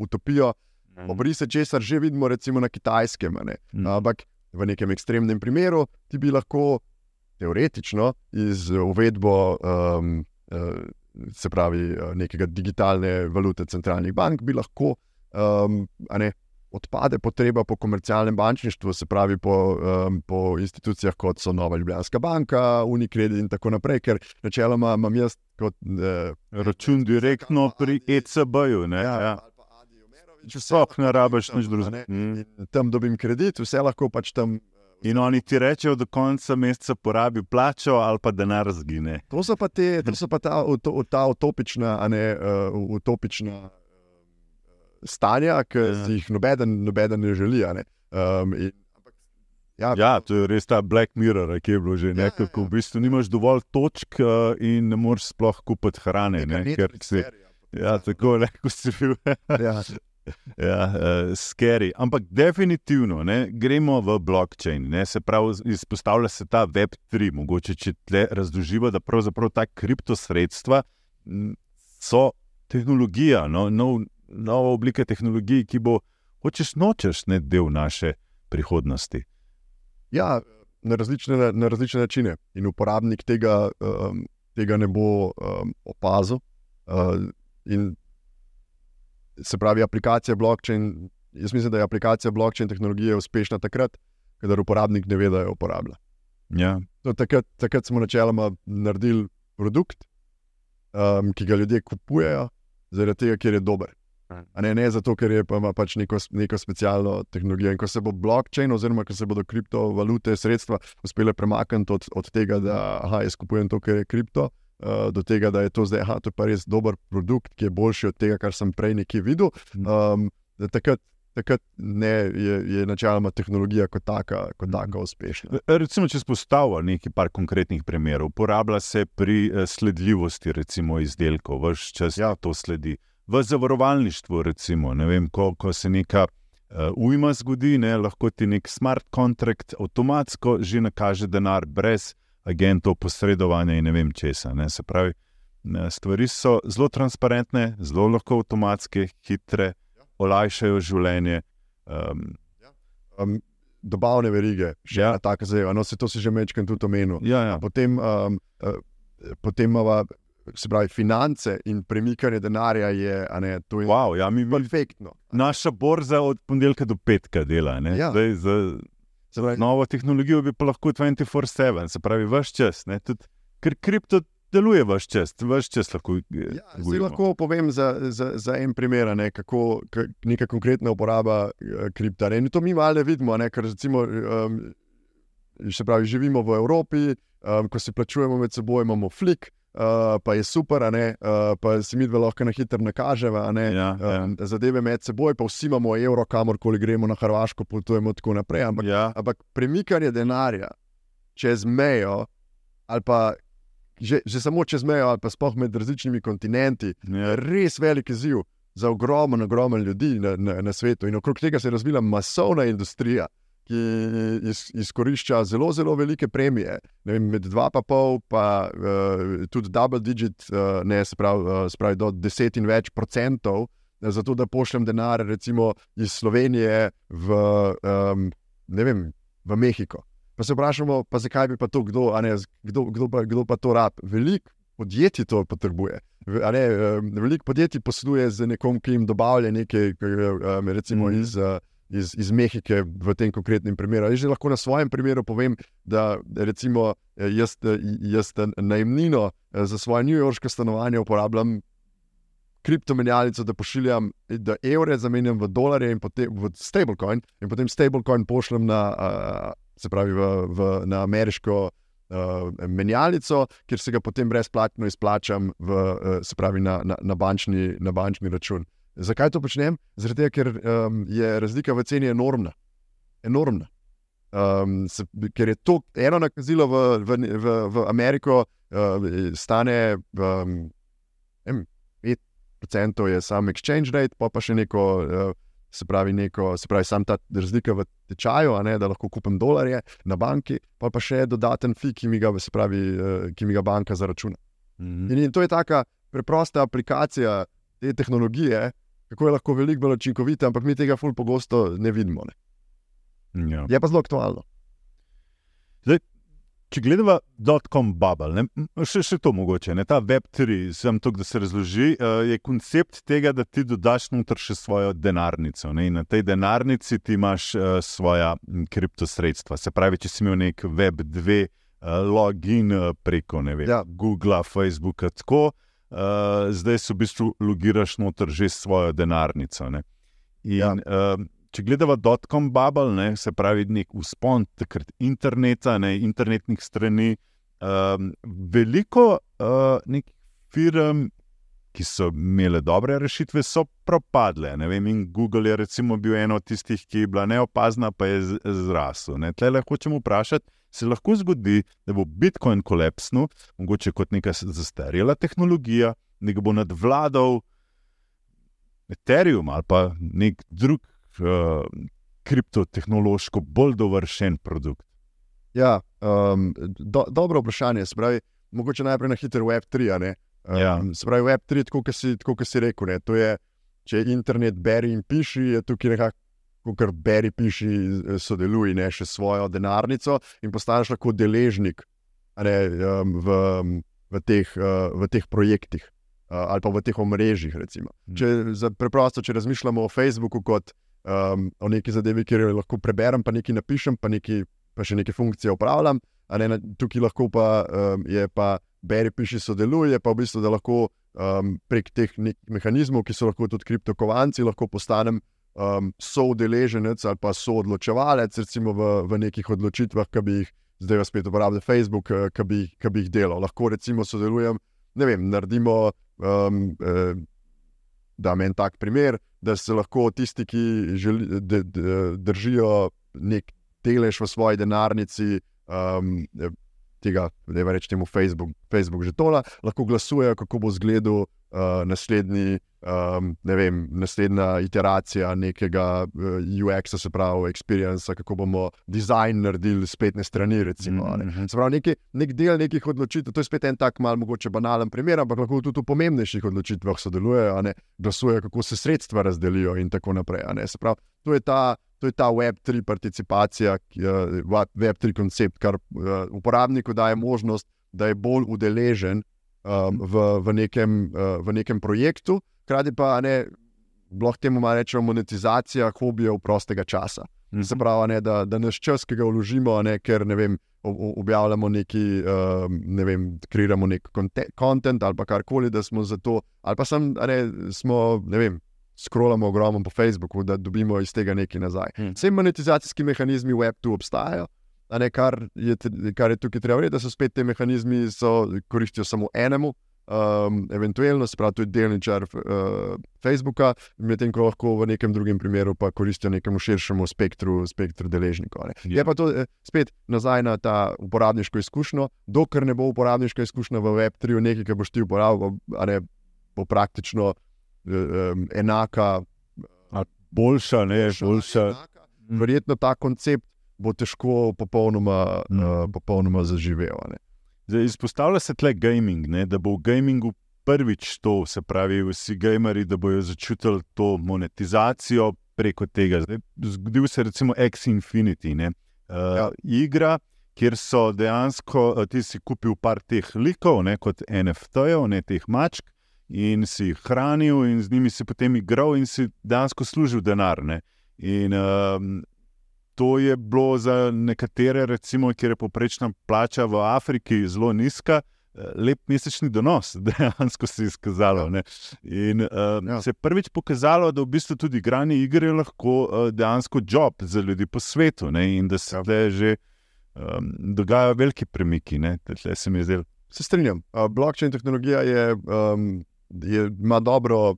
utopijo. Mm. Obrise, česar že vidimo, recimo na kitajskem. Mm. Ampak v nekem ekstremnem primeru ti bi lahko teoretično z uvedbo. Um, Se pravi, uh, nekega digitalne valute centralnih bank bi lahko um, ne, odpade potreba po komercialnem bančništvu, se pravi po, um, po institucijah kot so Nova Ljubljanska banka, Unicredit in tako naprej, ker načeloma imam jaz kot eh, račun direktno pri ECB-ju. Ja, ja. Če so ne rabiš, nič drugega. Mm. Tam dobim kredit, vse lahko pač tam. In oni ti rečejo, da do konca meseca porabi plačo ali pa denar zgine. To so pa, te, to so pa ta, ta utopična, ne, uh, utopična stanja, ki ja. jih nobeden, nobeden ne želi. Ne? Um, in, ampak, ja, ja, to je res ta Black Mirror, ki je bilo že nekaj, ja, ja. v bistvu nimaš dovolj točk uh, in ne moreš sploh kupiti hrane. Ne, ker si, ja, tako lahko si bil. ja. [LAUGHS] [LAUGHS] Ja, uh, scary. Ampak definitivno ne, gremo v blockchain. Ne, se pravi, izpostavlja se ta Web3. Mogoče če tle razloživa, da pravzaprav ta kriptosredstva so tehnologija, no, nov, nova oblika tehnologije, ki bo, hočeš nočeš, ne del naše prihodnosti. Ja, na različne, na različne načine. In uporabnik tega, um, tega ne bo um, opazil. Uh, se pravi, aplikacija blockchain. Jaz mislim, da je aplikacija blockchain tehnologije uspešna takrat, kadar uporabnik ne ve, da jo uporablja. Ja. No, takrat, takrat smo načeloma naredili produkt, um, ki ga ljudje kupujejo, zaradi tega, ker je dober. Ne, ne zato, ker je pa ima pač neko, neko specialno tehnologijo. In ko se bo blockchain, oziroma ko se bodo kriptovalute, sredstva uspele premakniti od, od tega, da aha, jaz kupujem to, kar je kripto, uh, do tega, da je to zdaj, aha, to je pa res dober produkt, ki je boljši od tega, kar sem prej nekje videl. Um, takrat, takrat ne, je, je načeloma tehnologija kot taka, kot taka uspešna. Recimo, če spostavimo nekaj konkretnih primerov, uporablja se pri eh, sledljivosti recimo, izdelkov, vse čas ja. to sledi v zavarovalništvu, recimo, ne vem, ko, ko se neka uh, ujma zgodi, ne, lahko ti nek smart contract avtomatsko že nakaže denar, brez agentov posredovanja in ne vem česa. Ne. Se pravi, stvari so zelo transparentne, zelo lahko avtomatske, hitre, olajšajo življenje. Um, um, dobavne verige, še Ja. taka zadeva. No, se to si že mečkam tudi omenil. Ja, ja. Potem, um, potem imamo, se pravi, finance in premikanje denarja je, ne, to je Wow, ja, mi, perfektno. naša borza od ponedeljka do petka dela. ne. Ja. Zdaj, z Se novo tehnologijo bi pa lahko 24-7, se pravi, vse čas. ne, tudi Ker kripto deluje vse čas, vse čas lahko. eh, Ja, lahko povem za, za, za en primer, ne, kako ka- neka konkretna uporaba eh, kripta. Ne. In to mi malo vidimo, ne, ker recimo, um, pravi, živimo v Evropi, um, ko si plačujemo med seboj, imamo flik. Uh, pa je super, ne, uh, pa si mi dve lahko na hitro nakažemo, a ne, Ja, ja. um, zadeve med seboj, pa vsi imamo evro, kamorkoli gremo na Hrvaško, potujemo tako naprej. Ampak, Ja, ampak premikanje denarja čez mejo, ali pa že, že samo čez mejo, ali pa sploh med različnimi kontinenti, ja, res velik izziv za ogromen, ogromen ljudi na, na, na svetu. In okrog tega se je razvila masovna industrija, ki iz, izkorišča zelo, zelo velike premije. Ne Vem, med 2,5 pa uh, tudi double digit, uh, ne se pravi, uh, se pravi do 10 in več procentov. eh, Zato, da pošljem denar, recimo iz Slovenije v, um, ne vem, v Mehiko. Pa se vprašamo, pa zakaj bi pa to kdo, ne, kdo, kdo, pa, kdo pa to rab. Veliko podjetij to potrebuje. Ne, veliko podjetij posluje z nekom, ki jim dobavlja nekaj, recimo Mhm. iz, uh, iz, iz Mehike v tem konkretnem primeru. Jaz že lahko na svojem primeru povem, da recimo jaz, jaz najemnino za svoje newyorške stanovanje uporabljam kriptomenjalnico, da pošiljam, da evre zamenjam v dolarje in potem v stablecoin, in potem stablecoin pošljem na, uh, se pravi, v, v, na ameriško uh, menjalnico, kjer se ga potem brezplačno izplačam, v, uh, se pravi, na, na, na, bančni, na bančni račun. Zakaj to počnem? Tega, ker um, je razlika v ceni enormna. enormna. Um, se, ker je to eno nakazilo v, v, v, v Ameriko, uh, stane um, em, 5% je sam exchange rate, pa pa še neko, uh, se pravi, neko, se pravi, sam ta razlika v tečaju, a ne, da lahko kupim dolarje na banki, pa pa še dodaten fi, ki mi ga, pravi, uh, ki mi ga banka zaračuna. mhm. In, in to je taka preprosta aplikacija te tehnologije, kako je lahko veliko bolj učinkovita, ampak mi tega ful pogosto ne vidimo. Ne. ja. Je pa zelo aktualno. Če gledamo dotcom bubble, ne, še, še to mogoče, ne, ta Web3, sem to, da se razloži, uh, je koncept tega, da ti dodaš noter še svojo denarnico. Ne, na tej denarnici ti imaš uh, svoja kriptosredstva. Se pravi, če si imel nek Web2 uh, login uh, preko ne vem, Ja. Google, Facebooka, tako, uh, zdaj se v bistvu logiraš noter že svojo denarnico. Ne. In, Ja. uh, če gledamo dotcom bubble, ne, se pravi, nek uspon takrat interneta, ne, internetnih strani, um, veliko uh, nekih firm, ki so imele dobre rešitve, so propadle. ne Vem, in Google je recimo bil eno od tistih, ki je bila neopazna, pa je zrasel. Ne. Tle lahko hočemo vprašati. Se lahko zgodi, da bo Bitcoin kolapsnil, mogoče kot neka zastarela tehnologija, da ga bo nadvladal Ethereum ali pa nek drug uh, kriptotehnološko bolj dovršen produkt. Ja, um, do, dobro vprašanje. Se Pravi, mogoče najprej na hitro Web3. a ne. Um, Ja. Se pravi, Web3, tako kot si, tako si rekel, ne, to je, če internet beri in piši, je tukaj nekako, kar beri piši, eh, sodeluj, ne še svojo denarnico in postaneš lahko deležnik ne, v, v, teh, uh, v teh projektih uh, ali pa v teh omrežjih. recimo. Mm. Če, za, preprosto, če razmišljamo o Facebooku kot um, o neki zadevi, kjer lahko preberem, pa nekaj napišem, pa, nekaj, pa še neke funkcije upravljam. Ne, tukaj lahko pa um, je pa beri, piši, sodeluje, pa v bistvu, da lahko um, prek teh mehanizmov, ki so lahko tudi kriptokovanci, lahko postanem um, soudeleženec ali pa soodločevalec, recimo v, v nekih odločitvah, ki bi jih zdaj pa spet uporabljal Facebook, eh, ki bi, ki bi jih delal. Lahko recimo sodelujem, ne vem, naredimo. Um, eh, da me en tak primer, da se lahko tisti, ki želi, d, d, držijo nek delež v svoji denarnici, um, tega, da je reč temu Facebook, Facebook že tola, lahko glasujejo, kako bo izgledal uh, naslednji. Um, ne vem, naslednja iteracija nekega uh, UX-a, se pravi, experience, kako bomo dizajn naredili spletne strani. Recimo, ne. Mhm. Se pravi, neki, nek del nekih odločitev, to je spet en tak mal mogoče banalen primer, ampak lahko tudi v pomembnejših odločitvah sodelujejo, glasujejo, kako se sredstva razdelijo in tako naprej. Se pravi, to je ta, to je ta Web3 participacija, Web3 koncept, kar uporabniku daje možnost, da je bolj udeležen um, v, v, nekem, uh, v nekem projektu, hkrati pa ne, lahko temu rečemo monetizacija hobijev prostega časa. Mm -hmm. Se pravi, ne, da, da naš čas, ki ga vložimo, ne, ker ne vem, objavljamo neki, uh, ne vem, kreiramo nek kontent ali karkoli, da smo za to, ali pa sem, ne, smo, ne vem. Scrollamo ogromno po Facebooku, da dobimo iz tega nekaj nazaj. Hmm. Vse monetizacijski mehanizmi v Web2 obstajajo, ne, kar, je, kar je tukaj treba reči, da so spet te mehanizmi, ki koristijo samo enemu, um, eventualno, se pravi, tudi delničar uh, Facebooka, medtem ko lahko v nekem drugem primeru pa koristijo nekemu širšemu spektru, spektru deležnikov. Je. je pa to eh, spet nazaj na ta uporabniško izkušnjo, dokler ne bo uporabniška izkušnja v Web3, nekaj, kar boš ti uporabljal, ne, bo praktično um, enaka. Boljša, ne, boljša. Enaka. Verjetno ta koncept bo težko popolnoma, mm. uh, popolnoma zaživel. Zdaj, izpostavlja se tle gaming, ne, da bo v gamingu prvič to, se pravi, vsi gameri, da bodo začutili to monetizacijo preko tega. Zdaj, zgodil se je recimo X-Infinity, uh, ja. igra, kjer so dejansko uh, ti si kupil par teh likov, ne, kot NFT-jev, ne teh mačk. In si jih hranil, in z njimi si potem igral, in si dejansko služil denar. Ne? In um, to je bilo za nekatere, recimo, kjer je poprečna plača v Afriki zelo nizka, eh, lep mesečni donos, [LAUGHS] dejansko se je izkazalo. Ne? In uh, ja. se je prvič pokazalo, da v bistvu tudi igranje igre je lahko uh, dejansko job za ljudi po svetu ne? in da se ja. že um, dogajajo veliki premiki. Se, se strinjam. Uh, blockchain tehnologija je, um, je, ima dobro.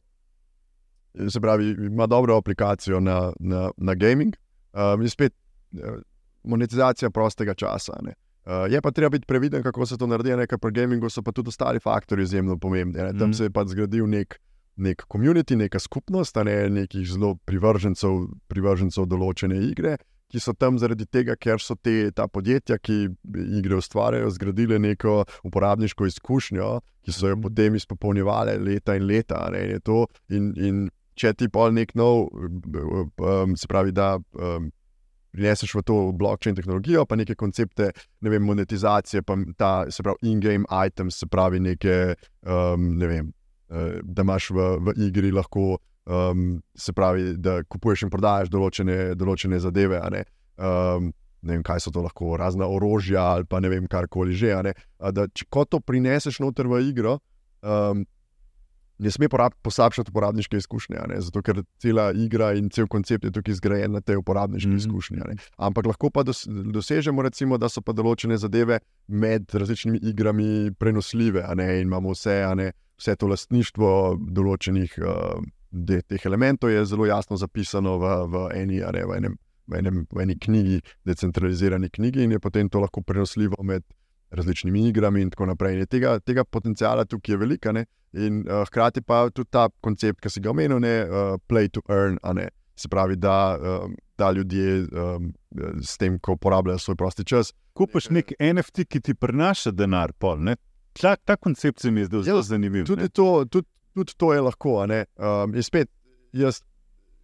Se pravi, ima dobro aplikacijo na, na, na gaming, Um, je spet uh, monetizacija prostega časa. Uh, je pa treba biti previden, kako se to naredi, ker pri gamingu so pa tudi ostali faktori izjemno pomembni. Ne? Tam mm. se je pa zgradil nek, nek komunity, neka skupnost, ne nekih zelo privržencev, privržencev določene igre. Ki so tam zaradi tega, ker so te podjetja, ki igre ustvarjajo, zgradile neko uporabniško izkušnjo, ki so jo mhm. potem izpopolnjevale leta in leta. In, in, in če ti pa nek nov, um, se pravi, da um, prineseš v to blockchain tehnologijo, pa neke koncepte, ne vem, monetizacije, pa ta, se pravi, in-game items, se pravi, neke, um, ne vem, uh, da imaš v, v igri lahko, um, se pravi, da kupuješ in prodajaš določene, določene zadeve. Um, ne vem, kaj so to lahko, razna orožja ali pa ne vem, karkoli že. Da, če, ko to prineseš noter v igro, um, ne sme poslabšati uporabniške izkušnje, zato ker cela igra in cel koncept je tukaj zgrajen na te uporabniške mm -hmm. izkušnje. Ampak lahko pa dos, dosežemo, recimo, da so pa določene zadeve med različnimi igrami prenosljive in imamo vse, ne, vse to lastništvo določenih uh, de, teh elementov je zelo jasno zapisano v, v, eni, ne, v, enem, v, enem, v eni knjigi, decentralizirani knjigi, in je potem to lahko prenosljivo med različnimi igrami in tako naprej. Tega, tega potencijala tukaj je veliko. In uh, hkrati pa tudi ta koncept, ki si ga omenil, ne uh, play to earn, se pravi, da, um, da ljudje um, s tem, ko uporabljajo svoj prosti čas. Kupiš nek NFT, ki ti prinaša denar, pol, ta, ta koncept se mi je zdel zelo zanimiv. Tudi to, tudi, tudi to je lahko. Um, in spet, jaz,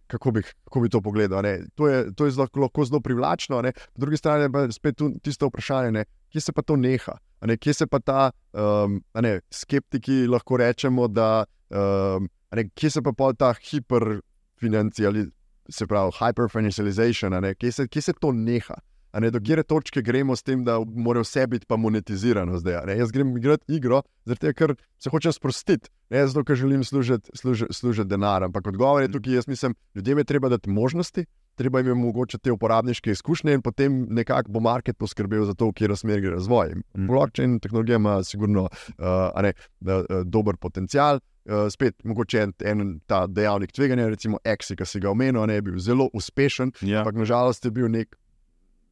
kako, bi, kako bi to pogledal? To je, to je zelo, lahko zelo privlačno, po drugi strani pa spet tisto vprašanje, ne? Kje se pa to neha. Ne, kje se pa ta um, ne, skeptiki lahko rečemo, da um, ne, kje se pa ta hiperfinancializacija, se pravi, hyperfinancialization, kje, kje se to neha. Ne, do kere točke gremo s tem, da mora vse biti pa monetizirano zdaj. Ne? Jaz grem igrati igro, zato ker se hočem sprostiti, ne zato, ker želim služiti služ, služ denar. Ampak odgovor je tukaj, jaz mislim, ljudem je treba dati možnosti, treba jim je omogočiti te uporabniške izkušnje in potem nekako bo market poskrbel za to, v katero smer gre razvoj. Mm. Blockchain tehnologija ima sigurno uh, ne, uh, dober potencial. Uh, spet, mogoče en, en ta dejavnik tveganja, recimo Exi, ki si ga omenil, ne bi bil zelo uspešen, ja. ampak nažalost je bil nek,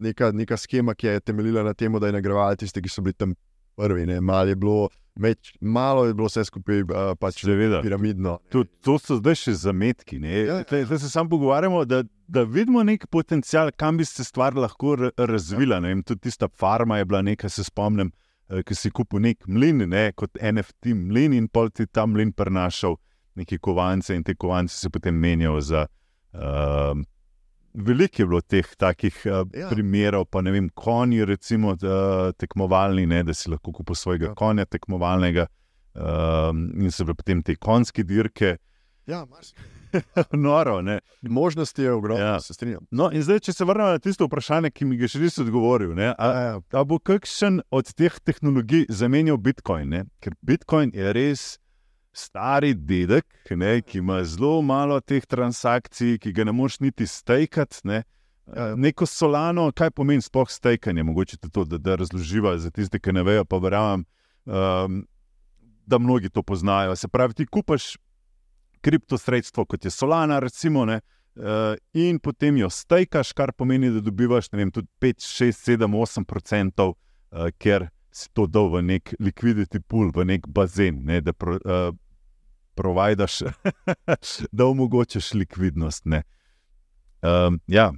neka, neka schema, ki je temeljila na tem, da je nagrajeval tiste, ki so bili tam prvi. Malo je bilo Meč, malo je bilo vse skupaj, uh, pač piramidno. To, to so zdaj še zametki. Ja, ja. Zdaj se samo pogovarjamo, da, da vidimo nek potencial, kam bi se stvar lahko razvila. Ja. Tudi tista farma je bila nekaj, se spomnim, uh, ki si kupil nek mlin, ne, kot NFT mlin, in pol ti ta mlin prenašal neke kovance, in te kovance se potem menjajo za. Uh, Veliko je bilo teh takih uh, ja. primerov, pa ne vem, konji, recimo, uh, tekmovalni, ne, da si lahko kupil svojega ja. konja tekmovalnega uh, in se potem te konjske dirke. Ja, [LAUGHS] Noro, ne. Možnosti je ogromno, Ja. se strinjam. No, in zdaj, če se vrnemo na tisto vprašanje, ki mi ga še nisi odgovoril. Ne, a, Ja, ja. a bo kakšen od teh tehnologij zamenjal Bitcoin? Ne? Ker Bitcoin je res stari dedek, ne, ki ima zelo malo teh transakcij, ki ga ne moš niti stekati. Ne. Neko solano, kaj pomeni sploh stekanje, mogoče to, da, da razloživa za tiste, ki ne vejo, pa verjamem, um, da mnogi to poznajo. Se pravi, ti kupaš kriptosredstvo, kot je solana, recimo, ne, uh, in potem jo stekaš, kar pomeni, da dobivaš vem, tudi 5, 6, 7, 8 procentov, uh, ker si to dal v nek liquidity pool, v nek bazen, ne, da pro, uh, provajdaš, [LAUGHS] da omogočaš likvidnost. ne. Um, ja,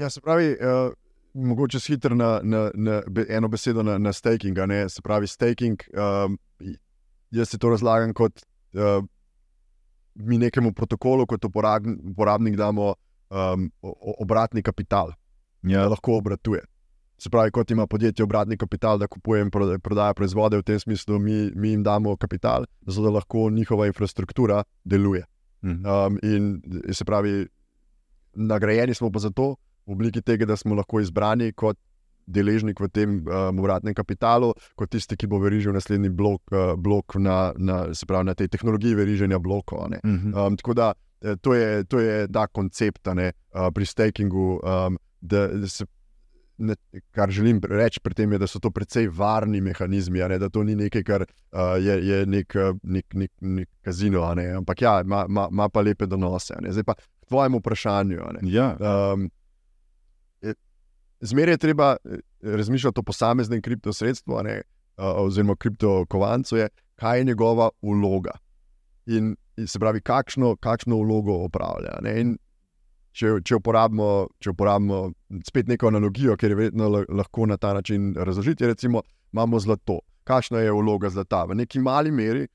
Ja, se pravi, uh, mogoče s hitro na, na, na be, eno besedo na, na staking. Se pravi, staking, um, jaz si to razlagam kot uh, mi nekemu protokolu, kot uporabn- uporabnik damo um, obratni kapital, da ja, lahko obratuje. Se pravi, kot ima podjetje obratni kapital, da kupuje in proda- prodaja proizvode, v tem smislu mi, mi jim damo kapital, zato da lahko njihova infrastruktura deluje. mhm. Um, in se pravi, nagrajeni smo pa zato, v obliki tega, da smo lahko izbrani kot deležnik v tem um, obratnem kapitalu, kot tisti, ki bo verižil naslednji blok, uh, blok na, na, se pravi, na tej tehnologiji veriženja blokov. ne. Mhm. Um, tako da eh, to je, to je ta koncept ne, uh, pri stakingu. Um, da, da se, ne, kar želim reči pri tem, je, da so to precej varni mehanizmi, ne, da to ni nekaj, kar uh, je, je nek, nek, nek, nek kazino. Ne, ampak ja, ima, ima, ima pa lepe donose. ne. Zdaj pa k tvojemu vprašanju. ne. ja. Um, je- Zmeraj je treba eh, razmišljati o posameznem kriptosredstvu, ne, uh, oziroma kriptokovancu, je, kaj je njegova vloga. In, in se pravi, kakšno, kakšno vlogo opravlja. Ne? In če, če, uporabimo, če uporabimo spet neko analogijo, ker je la- lahko na ta način razložiti, recimo, imamo zlato. Kakšna je vloga zlata? V neki mali meri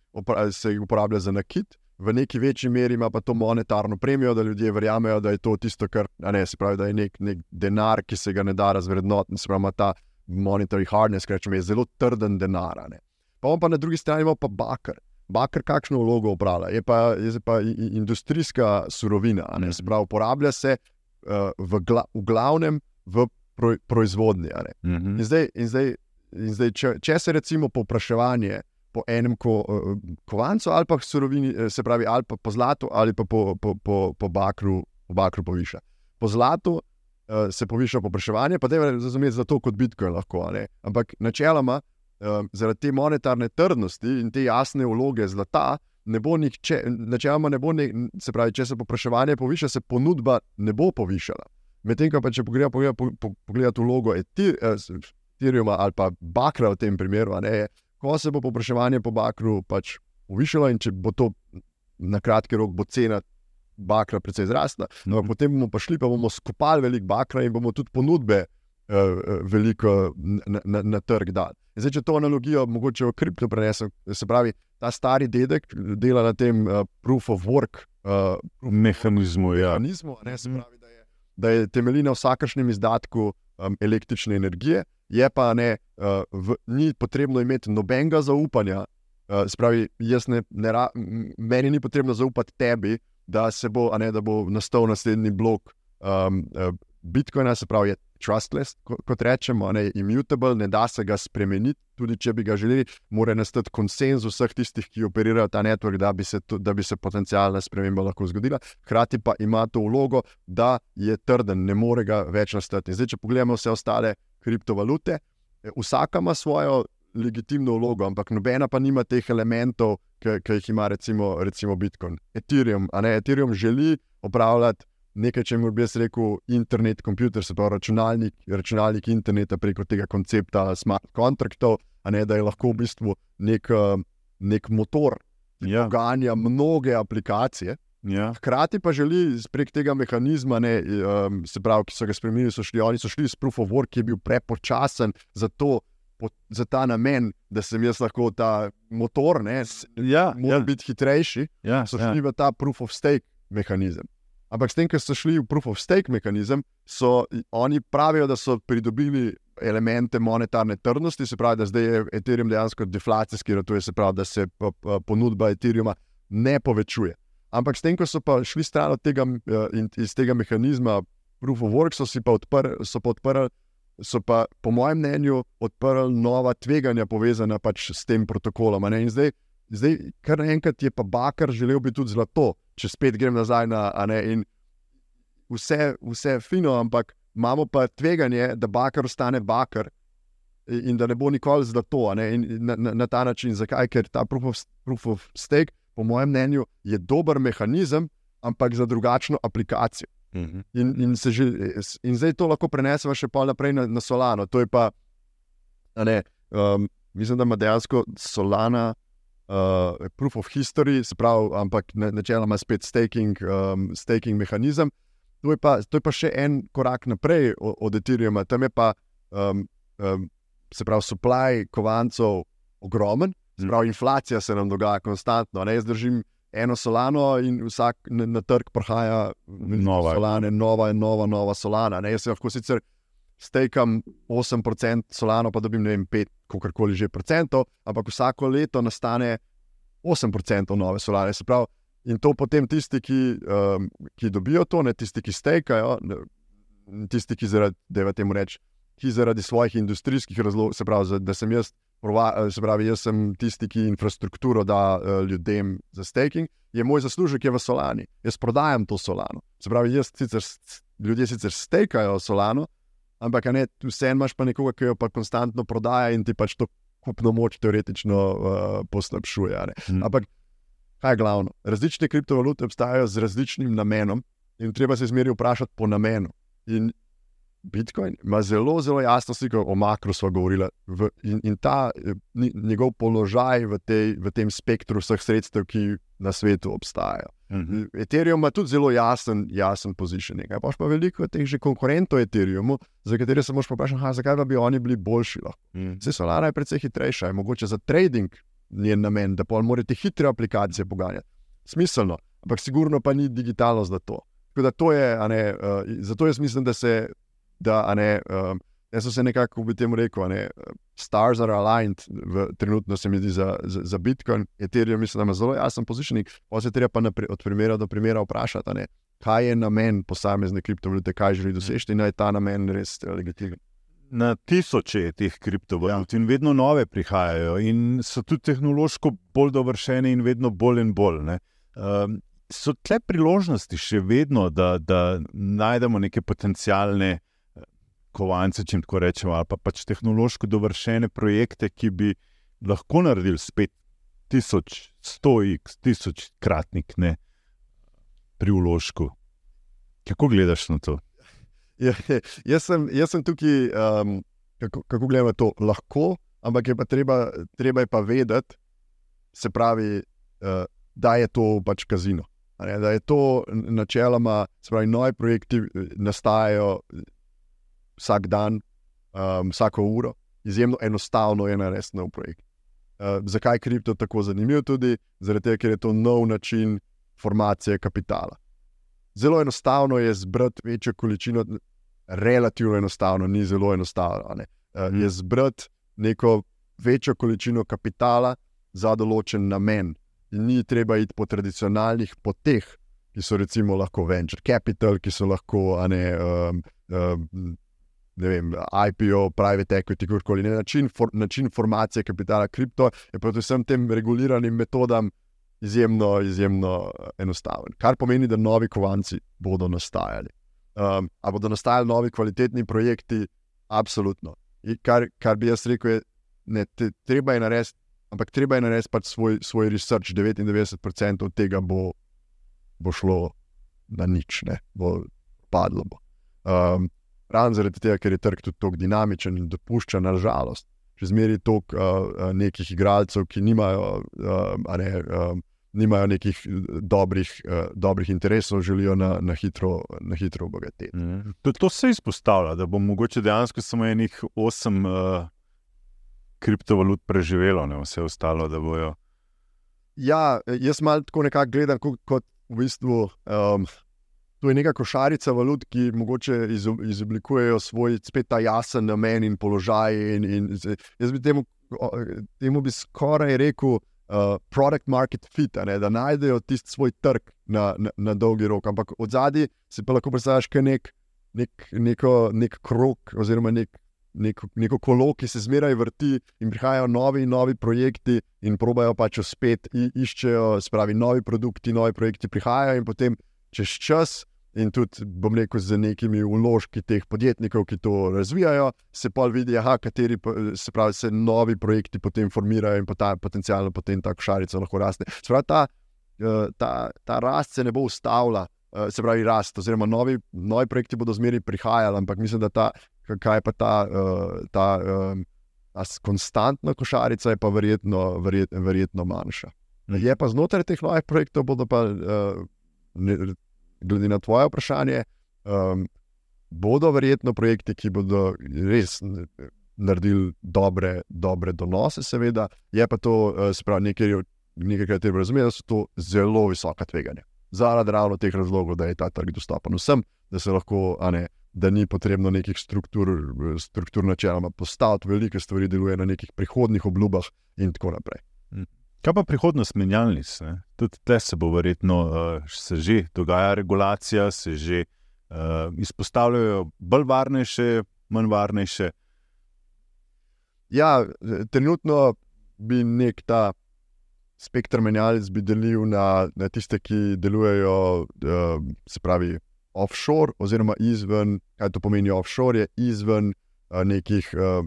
se jih uporablja za nakit, v neki večji meri ima pa to monetarno premijo, da ljudje verjamejo, da je to tisto, kar ne, se pravi, da je nek, nek denar, ki se ga ne da razvrednotiti, se pravi, ta monetary hardness, ki je zelo trden denar. Pa on pa na drugi strani ima pa bakar. Bakar kakšno vlogo upravlja? Je pa, je pa industrijska surovina, ne, se pravi, uporablja se uh, v, gla, v glavnem v pro, proizvodnji. ne. Mhm. In zdaj, in zdaj, in zdaj če, če se recimo povpraševanje po enem ko, eh, kovancu ali pa surovini, eh, se pravi, ali pa po zlatu ali pa po, po, po, po, bakru, po bakru poviša. Po zlatu uh, se poviša povpraševanje, pa da je razumeti za to kot Bitcoin lahko. a ne. Ampak načeloma, uh, zaradi te monetarne trdnosti in te jasne vloge zlata. Ne bo nihče, načeloma ne bo, ne, se pravi, če se povpraševanje poviša, se ponudba ne bo povišala. Medtem ko pa če pogledamo pogleda, po, po, pogledati vlogo Ethi- eh, Ethereuma ali pa Bakra v tem primeru, ne, ko se bo povpraševanje po Bakru pač povišalo in če bo to na kratki rok, bo cena Bakra precej zrasla, no, Mhm. potem bomo pa šli, pa bomo skupali veliko Bakra in bomo tudi ponudbe veliko na, na, na trg dali. In Zdaj, če to analogijo mogoče v kripto prenesem, se pravi, ta stari dedek dela na tem uh, proof of work uh, Mehanizmu, ja. mehanizmu, a ne, se pravi, da je, da je temelji na vsakršnem izdatku um, električne energije, je pa ne, uh, v, ni potrebno imeti nobenega zaupanja. Uh, spravi, ne, ne ra, meni ni potrebno zaupati tebi, da se bo, ne, da bo nastal naslednji blok um, uh, Bitcoina, se pravi, je trustless, ko, kot rečemo, ne, immutable, ne da se ga spremeniti, tudi če bi ga želeli, mora nastati konsenz vseh tistih, ki operirajo ta network, da bi se, to, da bi se potencijalna sprememba lahko zgodila. Hkrati pa ima to vlogo, da je trden, ne more ga več nastati. Zdaj, če pogledamo vse ostale kriptovalute, eh, vsaka ima svojo legitimno vlogo, ampak nobena pa nima teh elementov, ki jih ima recimo, recimo Bitcoin. Ethereum, ne, Ethereum želi opravljati nekaj, če bi jaz rekel, internet, komputer, se pravi računalnik, računalnik interneta preko tega koncepta smart kontraktov, a ne da je lahko v bistvu nek, eh, nek motor, ki Ja. poganja mnoge aplikacije. Ja. Hkrati pa želi prek tega mehanizma, ne, um, se pravi, ki so ga spremenili, so šli, oni so šli s Proof of Work, ki je bil prepočasen za, to, po, za ta namen, da sem jaz lahko ta motor, ne, Ja, mora ja, biti hitrejši, ja, so ja. šli v ta Proof of Stake mehanizem. Ampak s tem, ko so šli v proof of stake mehanizem, so oni pravijo, da so pridobili elemente monetarne trdnosti, se pravi, da zdaj je Ethereum dejansko deflacijski, to je se pravi, da se ponudba Ethereuma ne povečuje. Ampak s tem, ko so pa šli stran od tega in iz tega mehanizma proof of work, so pa odprli, so pa odprli. So pa, po mojem mnenju, odprli nova tveganja, povezana pač s tem protokolom. In zdaj, zdaj, kar naenkrat je pa Bakar želel biti tudi zlato, če spet grem nazaj na ne, in vse, vse fino, ampak imamo pa tveganje, da bakar ostane bakar in da ne bo nikoli zlato. Na, na, na ta način, zakaj? Ker ta proof of, proof of stake, po mojem mnenju, je dober mehanizem, ampak za drugačno aplikacijo. Mhm. In, in, že, in zdaj to lahko prenesemo še pa naprej na, na Solano. To je pa, ne, um, mislim, da ima dejansko Solana uh, proof of history, se pravi, ampak načeloma spet staking, um, staking mehanizem. To je, pa, to je pa še en korak naprej od, Ethereuma, tam je pa, um, um, se pravi, supply kovancov ogromen, se pravi, inflacija se nam dogaja konstantno. Ne? Jaz držim eno solano in vsak na, na trg prihaja nova solana, nova in nova, nova solana. Ne? Jaz se lahko sicer stekam 8% solano, pa dobim ne vem 5, kakorkoli že procentov, ampak vsako leto nastane 8% nove solane. Se pravi, In to potem tisti, ki, um, ki dobijo to, ne tisti, ki stekajo, tisti, ki zaradi, da temu reč, ki zaradi svojih industrijskih razlogov, se pravi, da sem jaz, se pravi, jaz sem tisti, ki infrastrukturo da uh, ljudem za staking, je moj zaslužek je v solani. Jaz prodajam to solano. Se pravi, jaz sicer, ljudje sicer stekajo solano, ampak ne, vseeno imaš pa nekoga, ki jo pa konstantno prodaja in ti pač to kupno moč teoretično uh, poslabšuje. Hmm. Ampak kaj je glavno? Različne kriptovalute obstajajo z različnim namenom in treba se zmeri vprašati po namenu. In Bitcoin ima zelo, zelo jasno sliko o makro, smo govorili, v, in, in ta njegov položaj v, tej, v tem spektru vseh sredstev, ki na svetu obstajajo. Uh mhm. -huh. Ethereum ima tudi zelo jasen, jasen pozicioning. Pa pa veliko teh že konkurentov Ethereumu, za katere se moraš vprašati, zakaj bi oni bili boljši. Uh -huh. Vse Solana je precej hitrejša, je mogoče za trading njen namen, da pa morate hitre aplikacije poganjati. Smiselno, ampak sigurno pa ni digitalno za to. Da to je, ne, uh, zato jaz mislim, da se, da ne, um, jaz sem se nekako v tem rekel, ne, stars are aligned, v, trenutno se mi zdi za, za, za Bitcoin, Ethereum, mislim, da ima zelo jasen pozicionik, pa se treba pa napre, od primera do primera vprašati, ne, kaj je namen posamezne kriptovalute, kaj želi doseči in naj ta namen res legitimen na tisoče teh kriptovalut ja. in vedno nove prihajajo, in so tudi tehnološko bolj dovršene, in vedno bolj in bolj. Um, so tle priložnosti še vedno, da, da najdemo neke potencijalne eh, kovance, če tako rečemo, ali pa pač tehnološko dovršene projekte, ki bi lahko naredili spet tisoč, sto x, tisoč kratnik ne, pri uložku. Kako gledaš na to? Ja, jaz, sem, jaz sem tukaj, um, kako, kako gledamo to, lahko, ampak je pa treba, treba je pa vedeti, se pravi, uh, da je to pač kazino. Da je to načeloma, se pravi, novi projekti eh, nastajajo vsak dan, um, vsako uro, izjemno enostavno je narediti nov projekt. Uh, zakaj je kripto tako zanimiv? Tudi zaradi tega, ker je to nov način formacije kapitala zelo enostavno je zbrati večjo količino, relativno enostavno, ni zelo enostavno. Uh, je zbrati neko večjo količino kapitala za določen namen. In ni treba iti po tradicionalnih poteh, ki so recimo lahko venture capital, ki so lahko ne, um, um, ne vem, IPO, private equity, kakorkoli. Način, for, način formacije kapitala kripto je predvsem tem reguliranim metodam izjemno, izjemno eh, enostaven. Kar pomeni, da novi kovanci bodo nastajali. Um, ali bodo nastajali novi kvalitetni projekti? Absolutno. Kar, kar bi jaz rekel, je, da treba je narediti, ampak treba je narediti pač svoj, svoj research. 99% tega bo, bo šlo na nič, ne? bo padlo. Bo. Um, Ravno zaradi tega, ker je trg tudi tako dinamičen in dopušča, nažalost, še zmeraj toliko uh, nekih igralcev, ki nimajo, uh, ne, uh, nimajo nekih dobrih, uh, dobrih interesov, želijo na, na hitro, hitro obogatiti. Mm. To, to se izpostavlja, da bo mogoče dejansko samo enih osem uh, kriptovalut preživelo, ne vse ostalo, da bojo. Ja, jaz malo tako nekako gledam kot, kot v bistvu. Um, to je neka košarica valut, ki mogoče izoblikujejo svoj spet ta jasen namen in položaj. In, in, jaz bi temu, temu bi skoraj rekel. Uh, product market fit, ne, da najdejo tisti svoj trg na, na, na dolgi rok. Ampak od zadaj si pa lahko predstavljaš, da je nek, nek, neko, nek krok, oziroma nek, neko, neko kolo, ki se zmeraj vrti in prihajajo novi in novi projekti, in probajo pač spet iščejo, spravi novi produkti, novi projekti prihajajo, in potem čez čas in tudi, bom rekel, z nekimi uložki teh podjetnikov, ki to razvijajo, se pa vidi, aha, kateri se, pravi, se novi projekti potem formirajo in ta, potencialno potem ta košarica lahko raste. Spravi, ta, eh, ta, ta rast se ne bo ustavila, eh, se pravi, rast, oziroma novi, novi projekti bodo zmeri prihajali, ampak mislim, da ta, kaj pa ta. Eh, ta Konstantna košarica je pa verjetno, verjet, verjetno manjša. Je pa znotraj teh novih projektov, bodo pa uh, glede na tvoje vprašanje, um, bodo verjetno projekti, ki bodo res naredili dobre, dobre donose, seveda, je pa to, uh, spravi, nekaj, nekaj, kar treba razumeti, da so to zelo visoka tveganja. Zaradi ravno teh razlogov, da je ta trg dostopen vsem, da se lahko, ne, da ni potrebno nekih struktur, struktur načeloma postaviti, velike stvari deluje na nekih prihodnih obljubah in tako naprej. Hm. Kaj pa prihodnost menjalnic? Ne? Tudi te se bo verjetno uh, se že dogaja regulacija, se že uh, izpostavljajo bolj varnejše, manj varnejše. Ja, trenutno bi nek ta spektr menjalnic delil na, na tiste, ki delujejo, uh, se pravi, offshore, oziroma izven, kaj to pomeni offshore, je izven uh, nekih. Uh,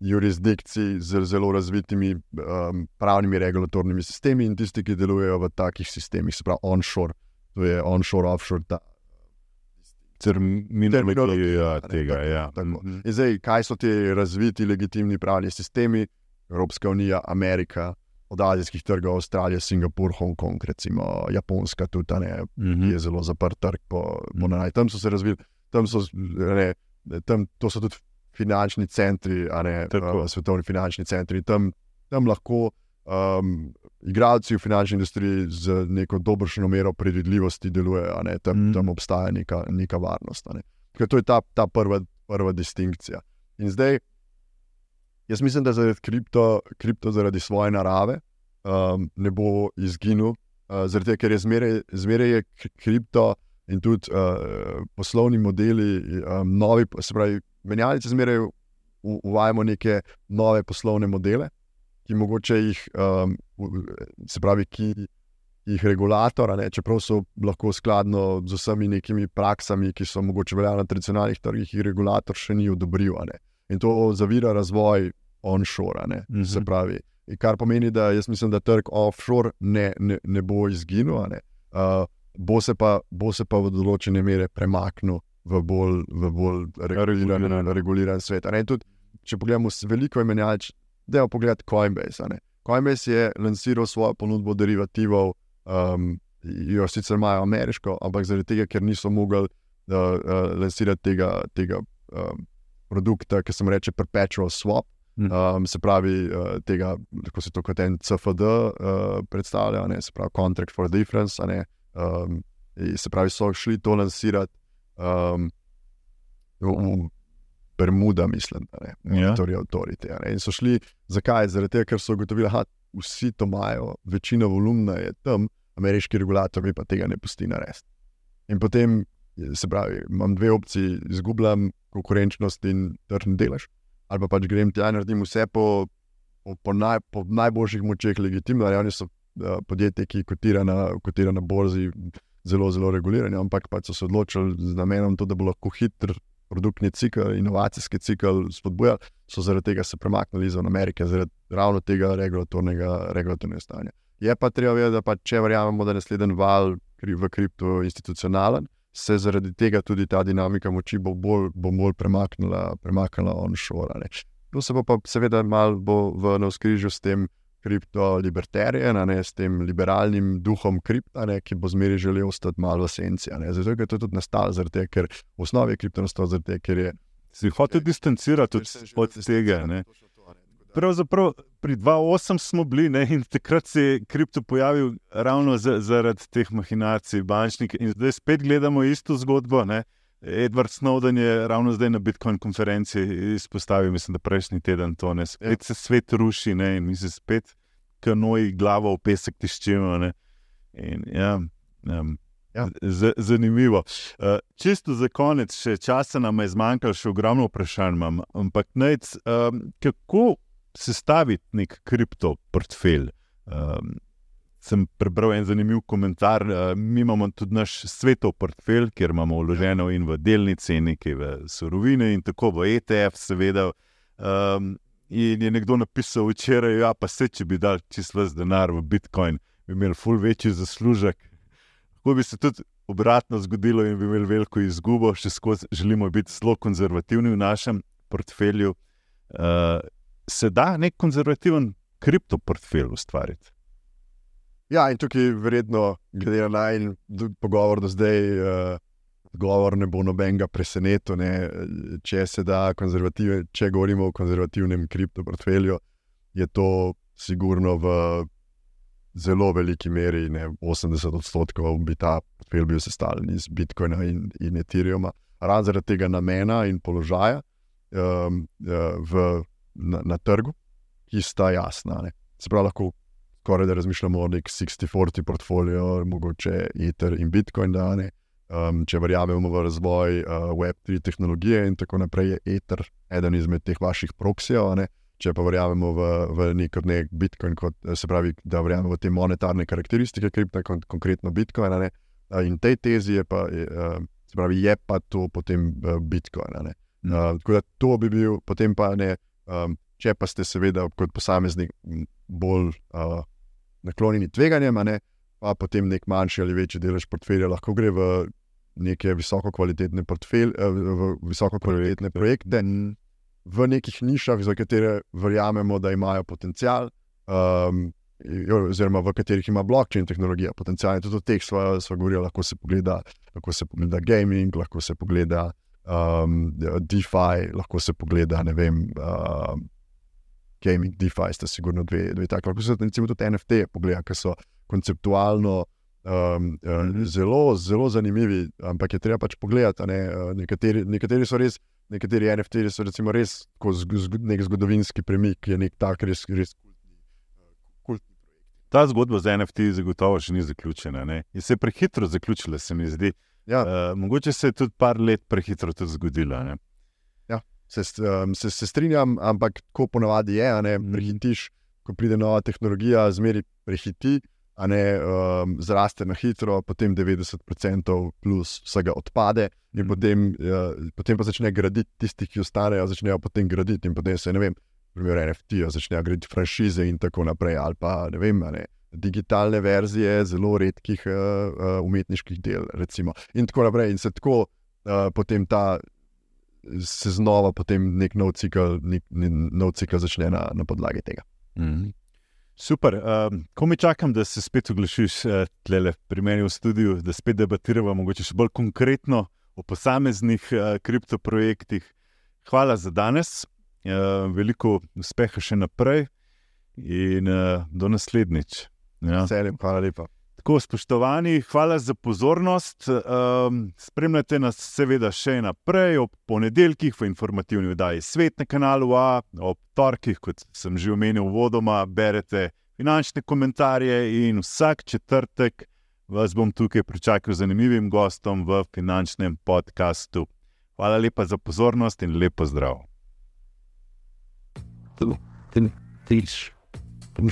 jurisdikcij z zelo razvitimi um, pravnimi regulatornimi sistemi in tisti, ki delujejo v takih sistemih, se pravi onshore, to je onshore, offshore. Ta, Terminologija tega. Ja. Mhm. Zdaj, kaj so ti razviti legitimni pravni sistemi, Evropska unija, Amerika, od azijskih trgov, Avstralija, Singapur, Hongkong, recimo Japonska, tudi ne, mm -hmm. je zelo zaprt trg. Po, po. Tam so se razvili, tam so, ne, tam, to so tudi finančni centri, ne, uh, svetovni finančni centri. Tam, tam lahko um, igralci v finančni industriji z neko dobršno mero predvidljivosti delujejo, tam, mm. tam obstaja neka, neka varnost. Ne. To je ta, ta prva, prva distinkcija. In zdaj, jaz mislim, da zaradi kripto, kripto zaradi svoje narave um, ne bo izginil, uh, zaradi tega, ker je zmeraj, zmeraj je kripto. In tudi uh, poslovni modeli, um, novi, se pravi, menjalnice zmeraj uvajamo neke nove poslovne modele, ki mogoče jih, um, se pravi, ki jih regulator, ne, čeprav so lahko skladno z vsemi nekimi praksami, ki so mogoče veljale na tradicionalnih trgih, jih regulator še ni odobril. In to zavira razvoj onshore. Mm -hmm. Se pravi. Kar pomeni, da jaz mislim, da trg offshore ne, ne, ne bo izginil, uh, bo, se pa, bo se pa v določene mere premaknil v bolj, v bolj reguliran, reguliran svet. Tudi, če pogledamo veliko imenjalč, da je pogled Coinbase. Coinbase je lanciral svojo ponudbo derivativov, um, jo sicer imajo ameriško, ampak zaradi tega, ker niso mogli uh, uh, lancirati tega, tega um, produkta, ki se mu reče Perpetual Swap. Um, se pravi, uh, tega, kako se to kot en CFD uh, predstavlja, ne, se pravi, Contract for Difference. Um, se pravi, so šli to lansirati um, v Bermuda, mislim, da ne, ja. torej avtorite. In so šli, zakaj? Zaradi tega, ker so ugotovili, da vsi to imajo, večina volumna je tam, ameriški regulator pa tega ne pusti narediti. In potem, se pravi, imam dve opcije, izgubljam konkurenčnost in tržni delež, ali pa pač grem tja in naredim vse po, po, po, naj, po najboljših močeh, legitimno, ali oni so podjetje, ki kotira na, kotira na borzi zelo, zelo regulirani, ampak pač so se odločili z namenom, to, da bo lahko hiter produktni cikl, inovacijski cikl spodbujali, so zaradi tega se premaknili izven Amerike, zaradi ravno tega regulatornega, regulatornega stanja. Je pa treba vedeti, da pa če verjamemo, da je naslednji val v kriptu institucionalen, se zaradi tega tudi ta dinamika moči bo bolj, bo bolj premaknila, premaknila onshore. To se bo pa seveda malo v navskrižju s tem, kriptolibertarijan, s tem liberalnim duhom kripta, ne, ki bo zmeri želel ostati malo v senci. Zato je to tudi nastalo, te, ker v osnovi je kripto nastalo, zaradi tega, ker je. Si hotel distancirati od, tega. Pravzaprav pri 2.8 smo bili ne, in takrat se je kripto pojavil ravno zaradi teh mahinacij bančnih. In zdaj spet gledamo isto zgodbo. Ne. Edward Snowden je ravno zdaj na Bitcoin konferenci izpostavil, mislim, da prejšnji teden to ne. Spet se svet ruši ne, in mi se spet kanoji glavo v pesek tiščimo. Ja, um, ja. Zanimivo. Uh, čisto za konec, še časa nam je zmanjkalo, še ogromno vprašanj imam. Ampak nec, um, kako sestaviti nek kriptoportfelj? Um, sem prebral en zanimiv komentar. Uh, mi imamo tudi naš svetov portfelj, kjer imamo vloženo in v delnice, in nekaj v surovine, in tako v ETF, seveda. Um, in je nekdo napisal včeraj, da ja, se če bi dal čisto vse denar v Bitcoin, bi imeli ful večji zaslužek. Lahko bi se tudi obratno zgodilo in bi imeli veliko izgubo, še skozi želimo biti zelo konzervativni v našem portfelju. Uh, se da nek konzervativen kriptoportfelj ustvariti? Ja, in tukaj verjetno, glede na najmanj pogovor do zdaj, uh, govor ne bo nobenega presenetil, če se da če govorimo o konzervativnem kriptoportfelju, je to sigurno v zelo veliki meri, ne, 80 odstotkov bi ta portfelj bil sestavljen iz Bitcoina in, in Ethereuma, ravno zaradi tega namena in položaja um, v, na, na trgu, ki sta jasna. Ne. Se pravi, lahko skoraj da razmišljamo o nek 60-40 portfolio, mogoče Ether in Bitcoin. Da, um, če verjamemo v razvoj uh, Web3 tehnologije in tako naprej, je Ether eden izmed teh vaših proksijev če pa verjamemo v, v nek, nek Bitcoin, kot, se pravi, da verjamemo v te monetarne karakteristike kripta, kon, konkretno Bitcoin. Ne? In tej tezi je pa, je, se pravi, je pa to potem Bitcoin. Mm. Tako da to bi bil, potem pa ne, če pa ste seveda kot posameznik bolj uh, naklonjeni tveganjem, ne, pa potem nek manjši ali večji delež portfelja lahko gre v neke visoko kvalitetne, portfelj, uh, visoko kvalitetne projekte. Mm v nekih nišah, za katere verjamemo, da imajo potencial, um, oziroma v katerih ima blockchain tehnologija potencial. Tudi o teh smo govorili, lahko se pogleda, lahko se pogleda gaming, lahko se pogleda um, DeFi, lahko se pogleda, ne vem. Um, Gaming, DeFi, sta sigurno dve, dve tako. Lahko se recimo tudi NFT pogleda, ki so konceptualno um, zelo, zelo zanimivi, ampak je treba pač pogledati. Ne? Nekateri, nekateri so res nekateri NFT-ji so recimo res nek zgodovinski premik, ki je nek tak res, res kultni projekt. Ta zgodba z NFT zagotovo še ni zaključena. Ne? Je se prehitro zaključila, se mi zdi. Ja. Uh, mogoče se je tudi par let prehitro to zgodilo. Ja, se, um, se, se strinjam, ampak tako ponavadi je, mhm. prehitiš, ko pride nova tehnologija, zmeri prehiti a ne um, zraste na hitro, potem 90% plus vsega odpade, in mm. potem, uh, potem pa začne graditi tisti, ki ostanejo, začnejo potem graditi in potem se ne vem, primer NFT, začnejo graditi franšize in tako naprej, ali pa ne vem. Ne, Digitalne verzije zelo redkih uh, uh, umetniških del, recimo. in tako naprej. In se tako uh, potem ta, se znova, potem nek nov cikl, nek, nek nov cikl začne na, na podlagi tega. Mm -hmm. Super, um, ko mi čakam, da se spet oglašiš uh, tle pri meni v studiu, da spet debatiramo, mogoče še bolj konkretno o posameznih uh, kriptoprojektih. Hvala za danes, uh, veliko uspeha še naprej in uh, do naslednjič. Ja. Selim, hvala lepa. Tako, spoštovani, hvala za pozornost. Um, spremljate nas, seveda, še naprej ob ponedeljkih v informativni oddaji Svet na kanalu A, ob torkih, kot sem že omenil, vodoma berete finančne komentarje in vsak četrtek vas bom tukaj pričakal z zanimivim gostom v finančnem podkastu. Hvala lepa za pozornost in lepo zdrav. Tu, tu, tiš, tu,